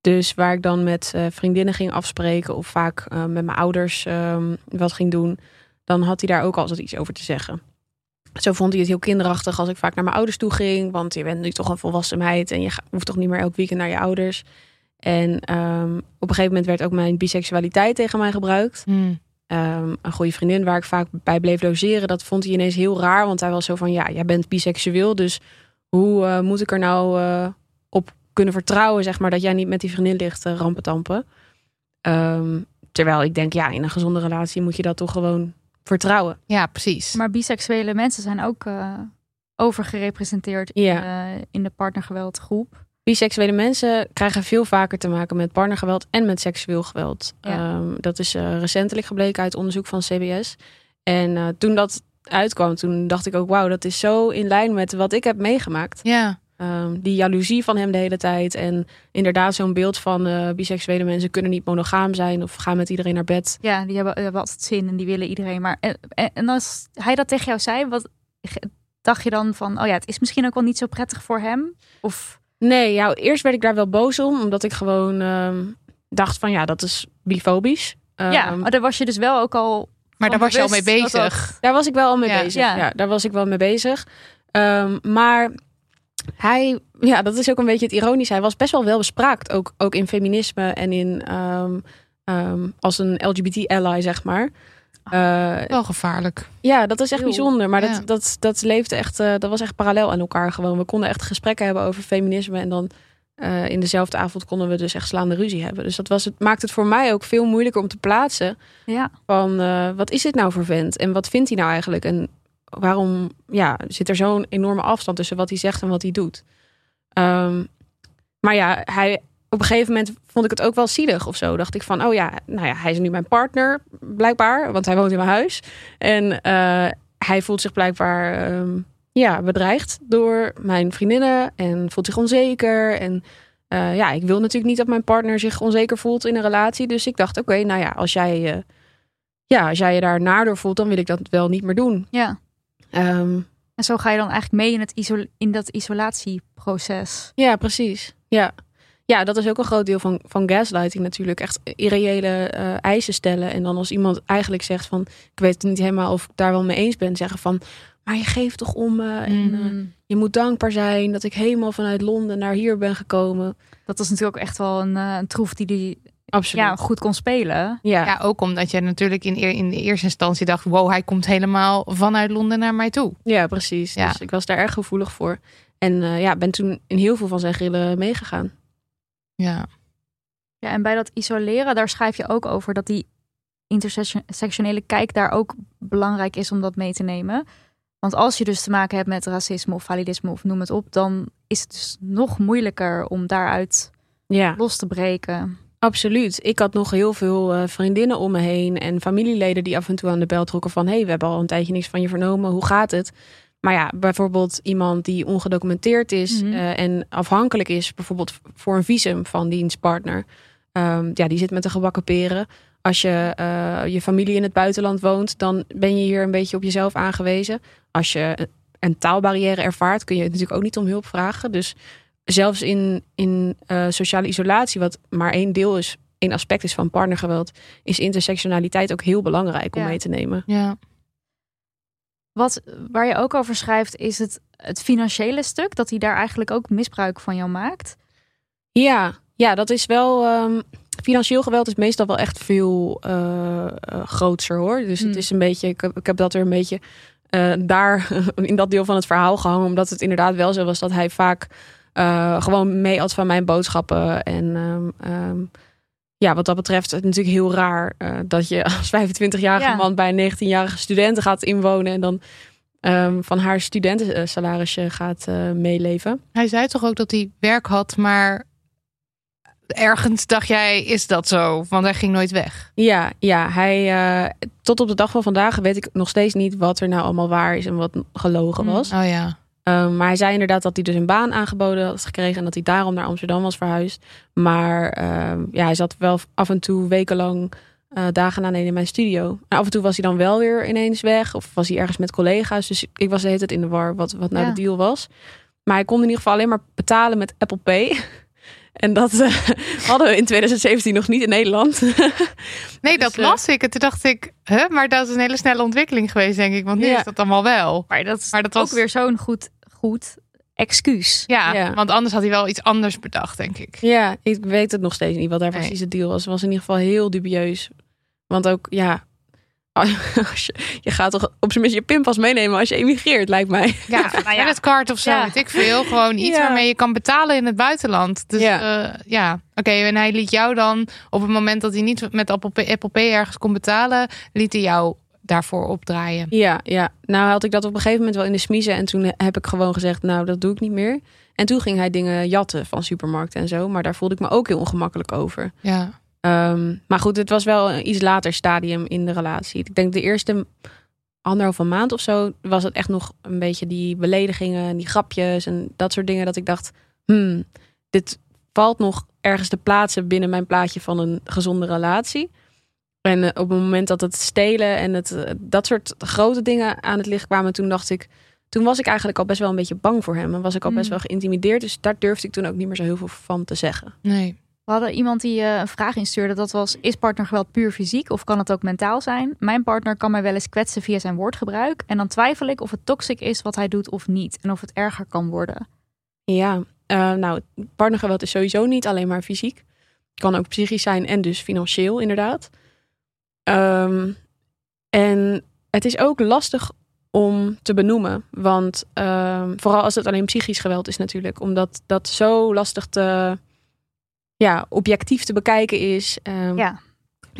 Dus waar ik dan met vriendinnen ging afspreken of vaak met mijn ouders ehm, wat ging doen, dan had hij daar ook altijd iets over te zeggen. Zo vond hij het heel kinderachtig als ik vaak naar mijn ouders toe ging, want je bent nu toch een volwassen meid en je hoeft toch niet meer elk weekend naar je ouders. En ehm, op een gegeven moment werd ook mijn biseksualiteit tegen mij gebruikt. Ehm, een goede vriendin waar ik vaak bij bleef logeren, dat vond hij ineens heel raar. Want hij was zo van, ja, jij bent biseksueel, dus hoe eh, moet ik er nou eh, op kunnen vertrouwen, zeg maar, dat jij niet met die vriendin ligt uh, rampetampen. Ehm, terwijl ik denk, ja, in een gezonde relatie moet je dat toch gewoon vertrouwen. Ja, precies. Maar biseksuele mensen zijn ook eh, overgerepresenteerd in, de, in de partnergeweldgroep. Biseksuele mensen krijgen veel vaker te maken met partnergeweld en met seksueel geweld. Ja. Ehm, dat is eh, recentelijk gebleken uit onderzoek van CBS. En eh, toen dat uitkwam, toen dacht ik ook, wauw, dat is zo in lijn met wat ik heb meegemaakt. Ja, Ehm, die jaloezie van hem de hele tijd. En inderdaad zo'n beeld van eh, biseksuele mensen kunnen niet monogaam zijn of gaan met iedereen naar bed. Ja, die hebben, hebben altijd zin en die willen iedereen. Maar en, en, en als hij dat tegen jou zei, wat dacht je dan van, oh ja, het is misschien ook wel niet zo prettig voor hem? Of Nee, ja, eerst werd ik daar wel boos om, omdat ik gewoon ehm, dacht van ja, dat is bifobisch. ja, Ehm, maar daar was je dus wel ook al. maar daar was je al mee bezig. dat- Daar was ik wel al mee Ja. bezig. Ja. Ja. daar was ik wel mee bezig. Ehm, maar hij, ja, dat is ook een beetje het ironische. Hij was best wel wel bespraakt, ook, ook in feminisme en in ehm, ehm, als een LGBT-ally, zeg maar. Eh, Wel gevaarlijk. ja, dat is echt Heel. bijzonder. Maar Ja. dat, dat, dat leefde echt, eh, dat was echt parallel aan elkaar gewoon. We konden echt gesprekken hebben over feminisme en dan eh, in dezelfde avond konden we dus echt slaande ruzie hebben. Dus dat was het, maakt het voor mij ook veel moeilijker om te plaatsen Ja, van eh, wat is dit nou voor vent en wat vindt hij nou eigenlijk en waarom ja, zit er zo'n enorme afstand tussen wat hij zegt en wat hij doet. Ehm, maar ja, hij, op een gegeven moment vond ik het ook wel zielig of zo. Dacht ik van, oh ja, nou ja, hij is nu mijn partner blijkbaar, want hij woont in mijn huis. En eh, hij voelt zich blijkbaar ehm, ja, bedreigd door mijn vriendinnen en voelt zich onzeker. En eh, ja, ik wil natuurlijk niet dat mijn partner zich onzeker voelt in een relatie. Dus ik dacht, oké, nou ja, als jij, eh, ja, als jij je daar naar door voelt, dan wil ik dat wel niet meer doen. ja. Ehm, En zo ga je dan eigenlijk mee in, het in dat isolatieproces. ja, precies. Ja. ja, dat is ook een groot deel van, van gaslighting natuurlijk. Echt irreële eh, eisen stellen. En dan als iemand eigenlijk zegt van... ik weet het niet helemaal of ik daar wel mee eens ben. Zeggen van, maar je geeft toch om me. En Mm. eh, je moet dankbaar zijn dat ik helemaal vanuit Londen naar hier ben gekomen. Dat was natuurlijk ook echt wel een, eh, een troef die die Absoluut. ja, goed kon spelen. ja. Ja, ook omdat je natuurlijk in, eer- in de eerste instantie dacht... wow, hij komt helemaal vanuit Londen naar mij toe. Ja, precies. Ja. Dus ik was daar erg gevoelig voor. En eh, ja, ben toen in heel veel van zijn grillen meegegaan. Ja, Ja, en bij dat isoleren, daar schrijf je ook over dat die intersectionele kijk daar ook belangrijk is om dat mee te nemen. Want als je dus te maken hebt met racisme of validisme of noem het op, dan is het dus nog moeilijker om daaruit Ja, los te breken. Absoluut. Ik had nog heel veel eh, vriendinnen om me heen en familieleden die af en toe aan de bel trokken van... hey, we hebben al een tijdje niks van je vernomen, hoe gaat het? Maar ja, bijvoorbeeld iemand die ongedocumenteerd is Mhm. eh, en afhankelijk is... bijvoorbeeld voor een visum van dienstpartner... Ehm, ja, die zit met de gebakken peren. Als je eh, je familie in het buitenland woont, dan ben je hier een beetje op jezelf aangewezen. Als je een taalbarrière ervaart, kun je natuurlijk ook niet om hulp vragen. Dus zelfs in, in eh, sociale isolatie, wat maar één deel is, één aspect is van partnergeweld, is intersectionaliteit ook heel belangrijk om Ja. mee te nemen. ja. Wat, waar je ook over schrijft, is het, het financiële stuk, dat hij daar eigenlijk ook misbruik van jou maakt. Ja, ja, dat is wel. ehm, financieel geweld is meestal wel echt veel eh, eh, grootser hoor. Dus Hmm. het is een beetje. Ik heb, ik heb dat er een beetje eh, daar in dat deel van het verhaal gehangen. Omdat het inderdaad wel zo was dat hij vaak eh, gewoon mee had van mijn boodschappen. En ehm, ehm, ja, wat dat betreft, het natuurlijk heel raar eh, dat je als 25-jarige Ja. man bij een 19-jarige student gaat inwonen. En dan ehm, van haar studentensalarisje gaat eh, meeleven. Hij zei toch ook dat hij werk had, maar ergens dacht jij, is dat zo? Want hij ging nooit weg. Ja, ja hij, tot op de dag van vandaag weet ik nog steeds niet wat er nou allemaal waar is en wat gelogen Mm. was. Oh ja. Um, maar hij zei inderdaad dat hij dus een baan aangeboden had gekregen en dat hij daarom naar Amsterdam was verhuisd. Maar um, ja, hij zat wel af en toe wekenlang uh, dagen aan in mijn studio. En af en toe was hij dan wel weer ineens weg of was hij ergens met collega's. Dus ik was de hele tijd in de war wat, wat nou Ja. de deal was. Maar hij kon in ieder geval alleen maar betalen met Apple Pay. En dat uh, hadden we in 2017 nog niet in Nederland. Nee, Dus, dat eh, las ik. En toen dacht ik, huh? maar dat is een hele snelle ontwikkeling geweest, denk ik. Want nu Ja. is dat allemaal wel. Maar dat is Maar dat ook was- weer zo'n goed, goed excuus. Ja, Ja. want anders had hij wel iets anders bedacht, denk ik. Ja, ik weet het nog steeds niet wat daar Nee. precies het deal was. Het was in ieder geval heel dubieus. Want ook, ja, je, je gaat toch op zijn minst je pinpas meenemen als je emigreert, lijkt mij. Ja, nou ja. creditcard of zo, Ja. weet ik veel. Gewoon iets Ja. waarmee je kan betalen in het buitenland. Dus Ja. ja, ja. oké. en hij liet jou dan, op het moment dat hij niet met Apple Pay, Apple Pay ergens kon betalen, liet hij jou daarvoor opdraaien. Ja, ja. Nou had ik dat op een gegeven moment wel in de smiezen. En toen heb ik gewoon gezegd, nou, dat doe ik niet meer. En toen ging hij dingen jatten van supermarkten en zo. Maar daar voelde ik me ook heel ongemakkelijk over. Ja. Ehm, maar goed, het was wel een iets later stadium in de relatie. Ik denk de eerste anderhalve maand of zo was het echt nog een beetje die beledigingen en die grapjes en dat soort dingen. Dat ik dacht, hmm, dit valt nog ergens te plaatsen binnen mijn plaatje van een gezonde relatie. En eh, op het moment dat het stelen en het, eh, dat soort grote dingen aan het licht kwamen, toen dacht ik, toen was ik eigenlijk al best wel een beetje bang voor hem. En was ik al best Mm. wel geïntimideerd. Dus daar durfde ik toen ook niet meer zo heel veel van te zeggen. Nee. We hadden iemand die eh, een vraag instuurde. Dat was, is partnergeweld puur fysiek of kan het ook mentaal zijn? Mijn partner kan mij wel eens kwetsen via zijn woordgebruik. En dan twijfel ik of het toxic is wat hij doet of niet. En of het erger kan worden. Ja, eh, nou, partnergeweld is sowieso niet alleen maar fysiek. Kan ook psychisch zijn en dus financieel, inderdaad. Ehm, en het is ook lastig om te benoemen. Want ehm, vooral als het alleen psychisch geweld is natuurlijk. Omdat dat zo lastig te... Ja, objectief te bekijken is. Ehm, Ja.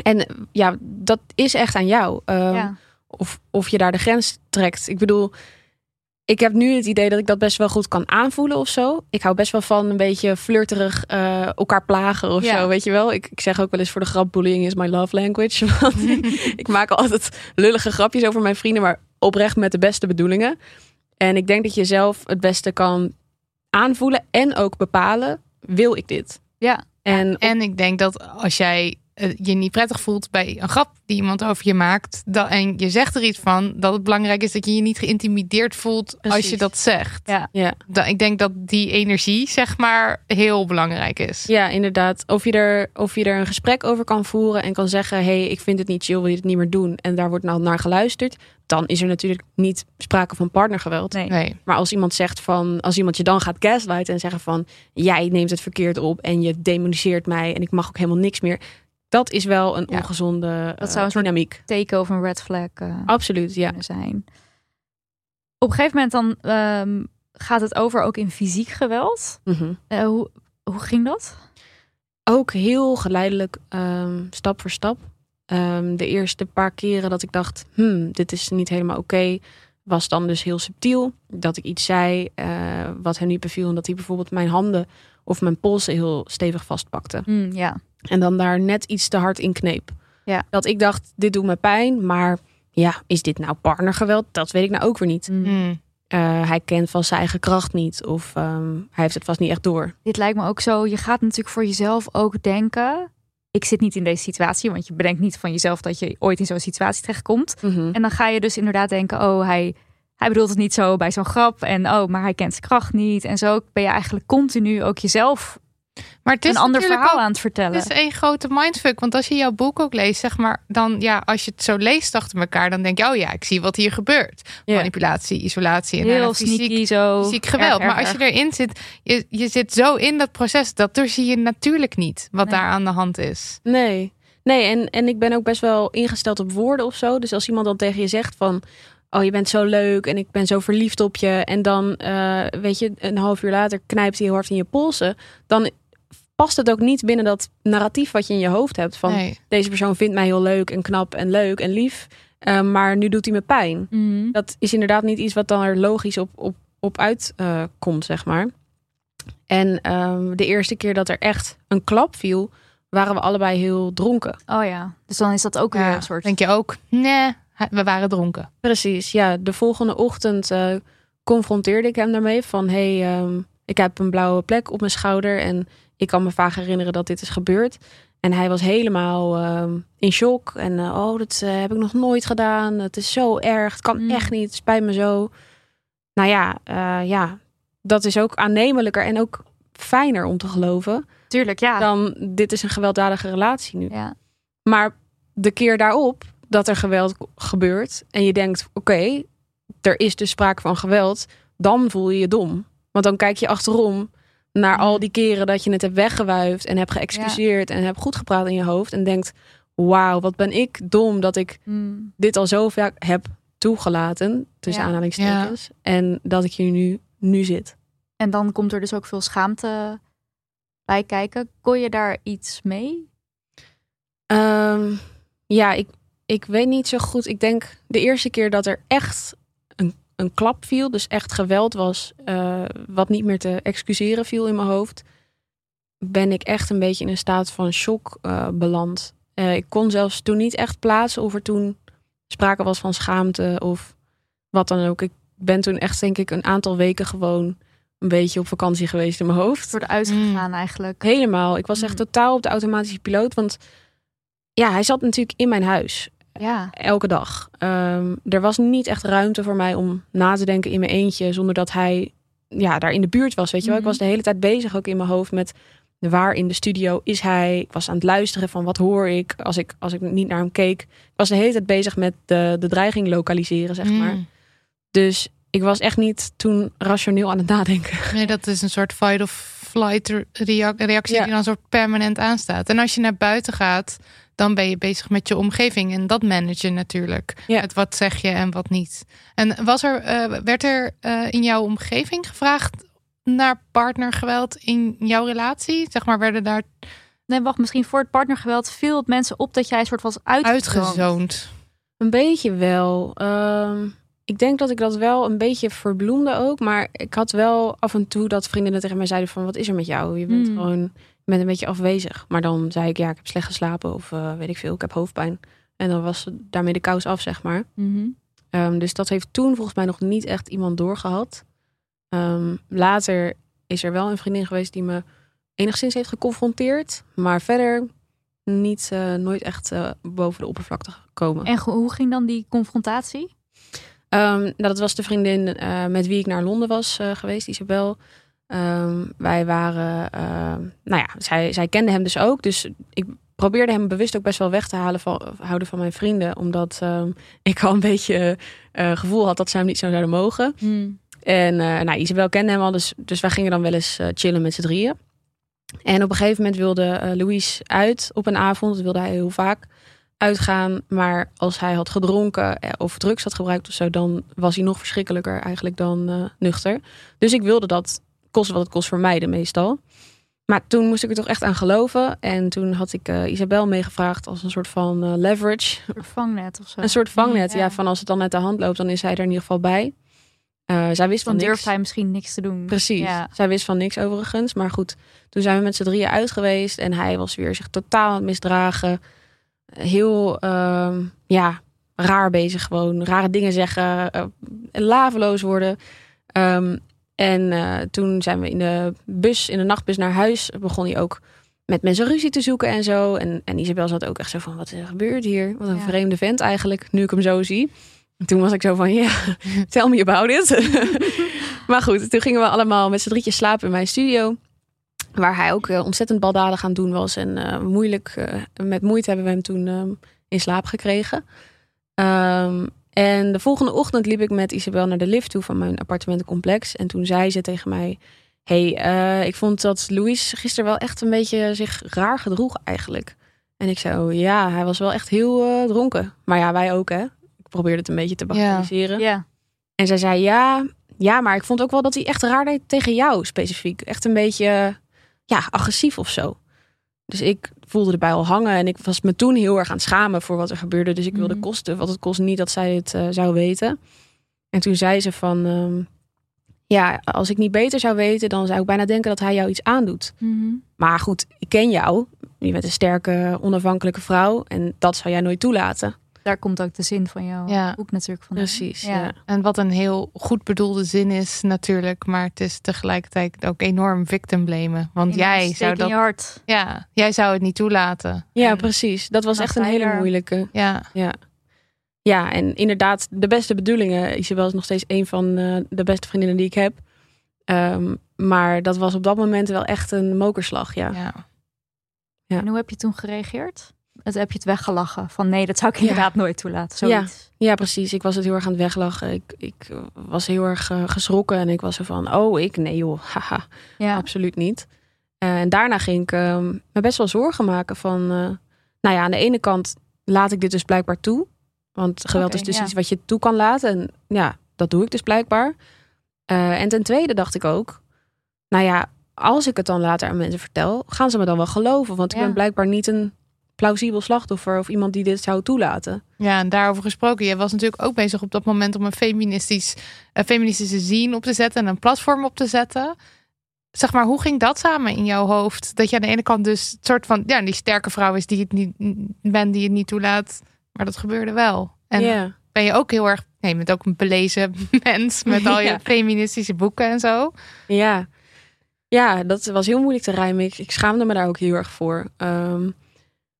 En ja, dat is echt aan jou. Ehm, ja. of, of je daar de grens trekt. Ik bedoel, ik heb nu het idee dat ik dat best wel goed kan aanvoelen of zo. Ik hou best wel van een beetje flirterig eh, elkaar plagen of Ja. zo, weet je wel. Ik, ik zeg ook wel eens voor de grap, bullying is my love language. Want ik maak altijd lullige grapjes over mijn vrienden, maar oprecht met de beste bedoelingen. En ik denk dat je zelf het beste kan aanvoelen en ook bepalen, wil ik dit? Ja. En En ik denk dat als jij je niet prettig voelt bij een grap die iemand over je maakt, dan, en je zegt er iets van, dat het belangrijk is dat je je niet geïntimideerd voelt als je dat zegt. Ja. ja, Dan, ik denk dat die energie, zeg maar, heel belangrijk is. Ja, inderdaad. Of je, er, of je er een gesprek over kan voeren en kan zeggen: hé, hey, ik vind het niet chill, wil je het niet meer doen? En daar wordt nou naar geluisterd. Dan is er natuurlijk niet sprake van partnergeweld. Nee. Nee. Maar als iemand zegt van, als iemand je dan gaat gaslighten en zeggen van, jij neemt het verkeerd op en je demoniseert mij en ik mag ook helemaal niks meer. Dat is wel een Ja. ongezonde Dat eh, zou een soort- dynamiek. Teken of een red flag eh, Absoluut, ja. zijn. Op een gegeven moment dan ehm, gaat het over ook in fysiek geweld. Mhm. Eh, hoe, hoe ging dat? Ook heel geleidelijk, ehm, stap voor stap. Ehm, de eerste paar keren dat ik dacht, hmm, dit is niet helemaal oké, was dan dus heel subtiel. Dat ik iets zei wat hem niet beviel. En dat hij bijvoorbeeld mijn handen of mijn polsen heel stevig vastpakte. Hmm, ja. En dan daar net iets te hard in kneep. Ja. Dat ik dacht, dit doet me pijn. Maar ja, is dit nou partnergeweld? Dat weet ik nou ook weer niet. Hmm. Hmm. Eh, hij kent van zijn eigen kracht niet. Of ehm, hij heeft het vast niet echt door. Dit lijkt me ook zo. Je gaat natuurlijk voor jezelf ook denken. Ik zit niet in deze situatie, want je bedenkt niet van jezelf dat je ooit in zo'n situatie terechtkomt. Mhm. En dan ga je dus inderdaad denken: oh, hij, hij bedoelt het niet zo bij zo'n grap. En oh, maar hij kent zijn kracht niet. En zo ben je eigenlijk continu ook jezelf Maar het is een ander verhaal aan het vertellen. Het is één grote mindfuck. Want als je jouw boek ook leest, zeg maar, dan ja, als je het zo leest achter elkaar, dan denk je, oh ja, ik zie wat hier gebeurt. Manipulatie, isolatie en Heel fysiek, sneaky zo. fysiek geweld. Erg, erg, maar als je erin zit, je, je zit zo in dat proces, dat zie je natuurlijk niet wat Nee. daar aan de hand is. Nee, nee en, en ik ben ook best wel ingesteld op woorden of zo. Dus als iemand dan tegen je zegt van... Oh, je bent zo leuk en ik ben zo verliefd op je. En dan, eh, weet je, een half uur later knijpt hij heel hard in je polsen. Dan past het ook niet binnen dat narratief wat je in je hoofd hebt. Van Nee. deze persoon vindt mij heel leuk en knap en leuk en lief. eh, maar nu doet hij me pijn. Mhm. Dat is inderdaad niet iets wat dan er logisch op, op, op uitkomt, zeg maar. En ehm, de eerste keer dat er echt een klap viel, waren we allebei heel dronken. Oh ja, dus dan is dat ook weer een soort... Denk je ook, nee, we waren dronken. Precies, ja. De volgende ochtend uh, confronteerde ik hem daarmee van... hé, hey, ehm, ik heb een blauwe plek op mijn schouder en ik kan me vaak herinneren dat dit is gebeurd. En hij was helemaal ehm, in shock. En uh, oh, dat uh, heb ik nog nooit gedaan. Het is zo erg. Het kan Mm. echt niet. Het spijt me zo. Nou ja, eh, ja, dat is ook aannemelijker en ook fijner om te geloven. Tuurlijk, ja. Dan dit is een gewelddadige relatie nu. ja. Maar de keer daarop dat er geweld gebeurt en je denkt, oké, er is dus sprake van geweld, dan voel je je dom. Want dan kijk je achterom naar al die keren dat je het hebt weggewuifd en hebt geëxcuseerd en hebt goed gepraat in je hoofd en denkt, wauw, wat ben ik dom dat ik Mm. dit al zo vaak heb toegelaten, tussen Ja. aanhalingstekens, en dat ik hier nu, nu zit. En dan komt er dus ook veel schaamte bij kijken. Kon je daar iets mee? Ehm, ja, ik, ik weet niet zo goed. Ik denk de eerste keer dat er echt een, klap viel, dus echt geweld was, eh, wat niet meer te excuseren viel in mijn hoofd, ben ik echt een beetje in een staat van shock eh, beland. Eh, ik kon zelfs toen niet echt plaatsen of er toen sprake was van schaamte of wat dan ook. Ik ben toen echt, denk ik, een aantal weken gewoon een beetje op vakantie geweest in mijn hoofd. Voor de uitgegaan eigenlijk. Helemaal. Ik was echt Mm. totaal op de automatische piloot. Want ja, hij zat natuurlijk in mijn huis. Ja. Elke dag. Ehm, er was niet echt ruimte voor mij om na te denken in mijn eentje. Zonder dat hij ja, daar in de buurt was. Weet je wel. Ik Mhm. was de hele tijd bezig ook in mijn hoofd met waar in de studio is hij. Ik was aan het luisteren van wat hoor ik als ik, als ik niet naar hem keek. Ik was de hele tijd bezig met de, de dreiging lokaliseren, zeg maar. Mm. Dus ik was echt niet toen rationeel aan het nadenken. Nee, dat is een soort fight of flight rea- reactie Ja. die dan soort permanent aanstaat. En als je naar buiten gaat, dan ben je bezig met je omgeving. En dat manage je natuurlijk. Ja. Het wat zeg je en wat niet. En was er, eh, werd er eh, in jouw omgeving gevraagd naar partnergeweld in jouw relatie? Zeg maar, werden daar Nee, wacht, misschien voor het partnergeweld viel het mensen op dat jij een soort was uitgezoond. uitgezoond? Een beetje wel. Ehm, ik denk dat ik dat wel een beetje verbloemde ook. Maar ik had wel af en toe dat vriendinnen tegen mij zeiden van... wat is er met jou? Je bent Hmm. gewoon je bent een beetje afwezig. Maar dan zei ik, ja, ik heb slecht geslapen. Of eh, weet ik veel, ik heb hoofdpijn. En dan was daarmee de kous af, zeg maar. Mhm. Ehm, dus dat heeft toen volgens mij nog niet echt iemand doorgehad. Ehm, later is er wel een vriendin geweest die me enigszins heeft geconfronteerd. Maar verder niet, eh, nooit echt eh, boven de oppervlakte gekomen. En hoe ging dan die confrontatie? Ehm, nou, dat was de vriendin met wie ik naar Londen was geweest, Isabel. Ehm, wij waren, ehm, nou ja, zij, zij kende hem dus ook. Dus ik probeerde hem bewust ook best wel weg te halen van, houden van mijn vrienden. Omdat ehm, ik al een beetje eh, gevoel had dat zij hem niet zo zouden mogen. En eh, nou, Isabel kende hem al, dus, dus wij gingen dan wel eens eh, chillen met z'n drieën. En op een gegeven moment wilde Louis uit op een avond. Dat wilde hij heel vaak uitgaan. Maar als hij had gedronken of drugs had gebruikt of zo... dan was hij nog verschrikkelijker eigenlijk dan nuchter. Dus ik wilde dat kosten wat het kost vermijden meestal. Maar toen moest ik er toch echt aan geloven. En toen had ik eh, Isabel meegevraagd als een soort van eh, leverage. Een soort vangnet of zo. Een soort vangnet. Ja. Ja. van als het dan uit de hand loopt, dan is hij er in ieder geval bij. Eh, zij wist Dan van durft niks. hij misschien niks te doen. Precies. Ja. Zij wist van niks overigens. Maar goed, toen zijn we met z'n drieën uit geweest. En hij was weer zich totaal aan het misdragen. Heel, ehm, ja, raar bezig gewoon. Rare dingen zeggen. laveloos worden. Ehm, en eh, toen zijn we in de bus, in de nachtbus naar huis. Begon hij ook met mensen ruzie te zoeken en zo. En, en Isabel zat ook echt zo van, wat er gebeurt hier? Wat een Ja. vreemde vent eigenlijk, nu ik hem zo zie. En toen was ik zo van, ja, tell me about it. maar goed, toen gingen we allemaal met z'n drietjes slapen in mijn studio. Waar hij ook eh, ontzettend baldadig aan doen was. En eh, moeilijk, met moeite hebben we hem toen ehm, in slaap gekregen. Ehm, en de volgende ochtend liep ik met Isabel naar de lift toe van mijn appartementencomplex. En toen zei ze tegen mij: hey, eh, ik vond dat Louis gisteren wel echt een beetje zich raar gedroeg eigenlijk. En ik zei: oh, ja, hij was wel echt heel eh, dronken. Maar ja, wij ook, hè? Ik probeerde het een beetje te bagatelliseren. Ja. En zij zei: ja, ja, maar ik vond ook wel dat hij echt raar deed tegen jou specifiek. Echt een beetje, ja, agressief of zo. Dus ik voelde erbij al hangen en ik was me toen heel erg aan het schamen voor wat er gebeurde. Dus ik wilde Mhm. kosten wat het kost niet dat zij het eh, zou weten. En toen zei ze van, ehm, ja, als ik niet beter zou weten, dan zou ik bijna denken dat hij jou iets aandoet. Mhm. Maar goed, ik ken jou. Je bent een sterke, onafhankelijke vrouw. En dat zou jij nooit toelaten. Daar komt ook de zin van jouw Ja. boek natuurlijk van. Precies. Ja. Ja. En wat een heel goed bedoelde zin is natuurlijk, maar het is tegelijkertijd ook enorm victim blamen. Want jij zou dat, je hart. ja, jij zou het niet toelaten. Ja, En- precies. Dat was Nou, echt een hele moeilijke. ja, Ja. ja, en inderdaad, de beste bedoelingen. Isabel is nog steeds een van eh, de beste vriendinnen die ik heb. Ehm, maar dat was op dat moment wel echt een mokerslag, ja. ja. Ja. En hoe heb je toen gereageerd? Het, heb je het weggelachen? Van nee, dat zou ik Ja. inderdaad nooit toelaten. Zoiets. Ja, precies. Ik was het heel erg aan het weglachen. Ik, ik was heel erg eh, geschrokken en ik was er van, oh, ik? Nee joh, haha, Ja. absoluut niet. Eh, en daarna ging ik eh, me best wel zorgen maken van, eh, nou ja, aan de ene kant laat ik dit dus blijkbaar toe. Want geweld is dus ja. iets wat je toe kan laten. En ja, dat doe ik dus blijkbaar. En ten tweede dacht ik ook, nou ja, als ik het dan later aan mensen vertel, gaan ze me dan wel geloven? Want ik Ja. ben blijkbaar niet een plausibel slachtoffer of iemand die dit zou toelaten. Ja, en daarover gesproken. Je was natuurlijk ook bezig op dat moment om een feministisch, een feministische zien op te zetten en een platform op te zetten. Zeg maar, hoe ging dat samen in jouw hoofd? Dat je aan de ene kant dus het soort van, ja, die sterke vrouw is die het niet bent, die het niet toelaat. Maar dat gebeurde wel. En ben je ook heel erg, nee, je bent ook een belezen mens met al je Ja. feministische boeken en zo. Ja. ja, dat was heel moeilijk te rijmen. Ik, ik schaamde me daar ook heel erg voor. Ehm,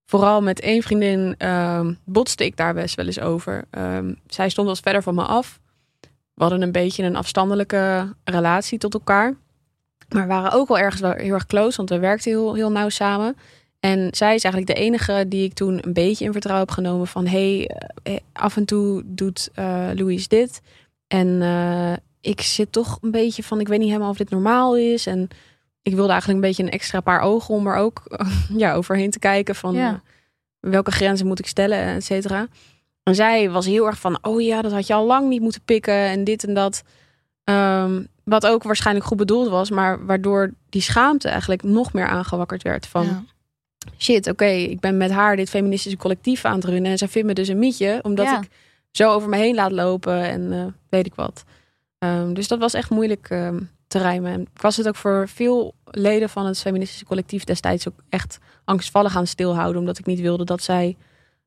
vooral met één vriendin ehm, botste ik daar best wel eens over. Ehm, zij stond wat verder van me af. We hadden een beetje een afstandelijke relatie tot elkaar. Maar we waren ook wel ergens wel heel erg close, want we werkten heel, heel nauw samen. En zij is eigenlijk de enige die ik toen een beetje in vertrouwen heb genomen van... hey, eh, af en toe doet eh Louise dit. En eh, ik zit toch een beetje van, ik weet niet helemaal of dit normaal is. En ik wilde eigenlijk een beetje een extra paar ogen om er ook ja, overheen te kijken van Ja. welke grenzen moet ik stellen, et cetera. En zij was heel erg van, oh ja, dat had je al lang niet moeten pikken en dit en dat. Ehm, wat ook waarschijnlijk goed bedoeld was, maar waardoor die schaamte eigenlijk nog meer aangewakkerd werd. Van Ja. shit, oké, ik ben met haar dit feministische collectief aan het runnen. En zij vindt me dus een mietje, omdat Ja. ik zo over me heen laat lopen en eh, weet ik wat. Ehm, dus dat was echt moeilijk ehm, te rijmen. En ik was het ook voor veel leden van het feministische collectief destijds ook echt angstvallig aan stilhouden. Omdat ik niet wilde dat zij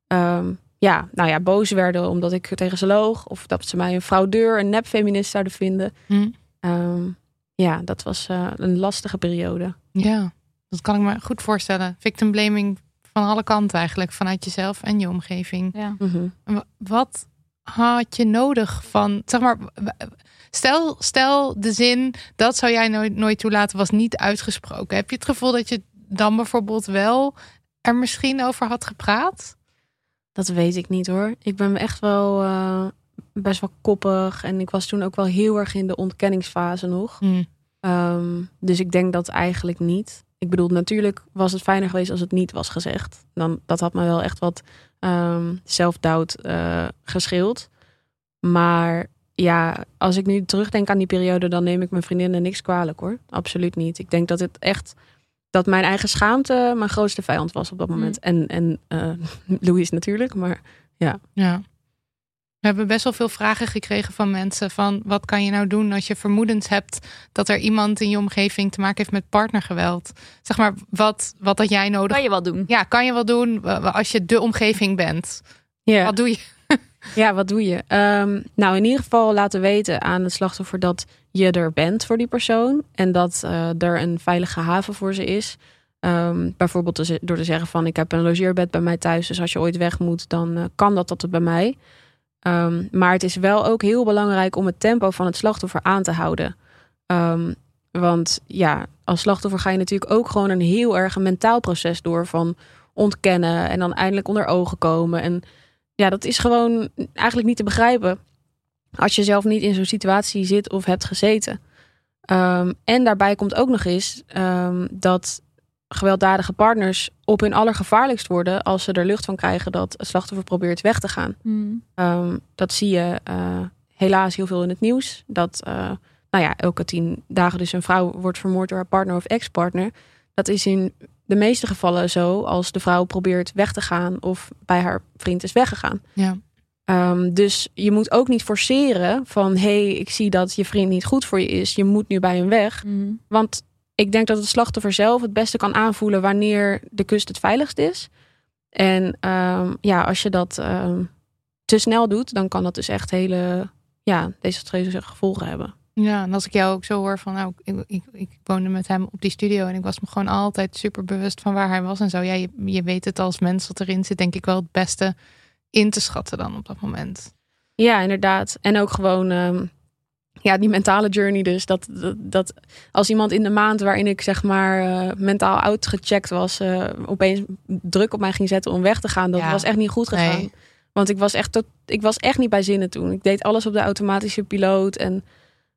ehm, ja, nou ja, boos werden omdat ik tegen ze loog. Of dat ze mij een fraudeur, een nepfeminist zouden vinden. Hm. Ehm, ja, dat was eh, een lastige periode. Ja, dat kan ik me goed voorstellen. Victim blaming van alle kanten eigenlijk, vanuit jezelf en je omgeving. Ja. Mhm. Wa- Wat had je nodig van, zeg maar, stel, stel de zin, dat zou jij nooit, nooit toelaten, was niet uitgesproken. Heb je het gevoel dat je dan bijvoorbeeld wel er misschien over had gepraat? Dat weet ik niet hoor. Ik ben echt wel eh, best wel koppig. En ik was toen ook wel heel erg in de ontkenningsfase nog. Hm. Ehm, dus ik denk dat eigenlijk niet. Ik bedoel, natuurlijk was het fijner geweest als het niet was gezegd. Dan, dat had me wel echt wat ehm self-doubt eh, gescheeld. Maar ja, als ik nu terugdenk aan die periode, dan neem ik mijn vriendinnen niks kwalijk hoor. Absoluut niet. Ik denk dat het echt dat mijn eigen schaamte mijn grootste vijand was op dat moment. En, en eh Louise natuurlijk, maar Ja. We hebben best wel veel vragen gekregen van mensen van wat kan je nou doen als je vermoedens hebt dat er iemand in je omgeving te maken heeft met partnergeweld. Zeg maar, wat, wat had jij nodig? Kan je wel doen. Ja, kan je wel doen als je de omgeving bent? ja. Wat doe je? Ja, wat doe je? Ehm, nou, in ieder geval laten weten aan het slachtoffer dat je er bent voor die persoon. En dat eh, er een veilige haven voor ze is. Ehm, bijvoorbeeld door te zeggen van ik heb een logeerbed bij mij thuis. Dus als je ooit weg moet, dan eh, kan dat tot bij mij. Ehm, maar het is wel ook heel belangrijk om het tempo van het slachtoffer aan te houden. Want ja, als slachtoffer ga je natuurlijk ook gewoon een heel erg mentaal proces door van ontkennen en dan eindelijk onder ogen komen. En ja, dat is gewoon eigenlijk niet te begrijpen. Als je zelf niet in zo'n situatie zit of hebt gezeten. Ehm, en daarbij komt ook nog eens ehm, dat gewelddadige partners op hun allergevaarlijkst worden als ze er lucht van krijgen dat het slachtoffer probeert weg te gaan. Mm. Ehm, dat zie je eh, helaas heel veel in het nieuws. Dat eh, nou ja, elke tien dagen dus een vrouw wordt vermoord door haar partner of ex-partner. Dat is in de meeste gevallen zo als de vrouw probeert weg te gaan of bij haar vriend is weggegaan. Ja. Ehm, dus je moet ook niet forceren van hey, ik zie dat je vriend niet goed voor je is. Je moet nu bij hem weg. Mhm. Want ik denk dat het slachtoffer zelf het beste kan aanvoelen wanneer de kust het veiligst is. En ehm, ja, als je dat ehm, te snel doet, dan kan dat dus echt hele ja, desastreuze gevolgen hebben. Ja, en als ik jou ook zo hoor van, nou, ik, ik, ik woonde met hem op die studio en ik was me gewoon altijd super bewust van waar hij was en zo. Ja, je, je weet het als mens wat erin zit, denk ik wel het beste in te schatten dan op dat moment. Ja, inderdaad. En ook gewoon ehm, ja, die mentale journey dus. Dat, dat, dat als iemand in de maand waarin ik zeg maar eh, mentaal uitgecheckt was, eh, opeens druk op mij ging zetten om weg te gaan. Dat Ja. was echt niet goed gegaan. Nee. Want ik was, echt tot, ik was echt niet bij zinnen toen. Ik deed alles op de automatische piloot. En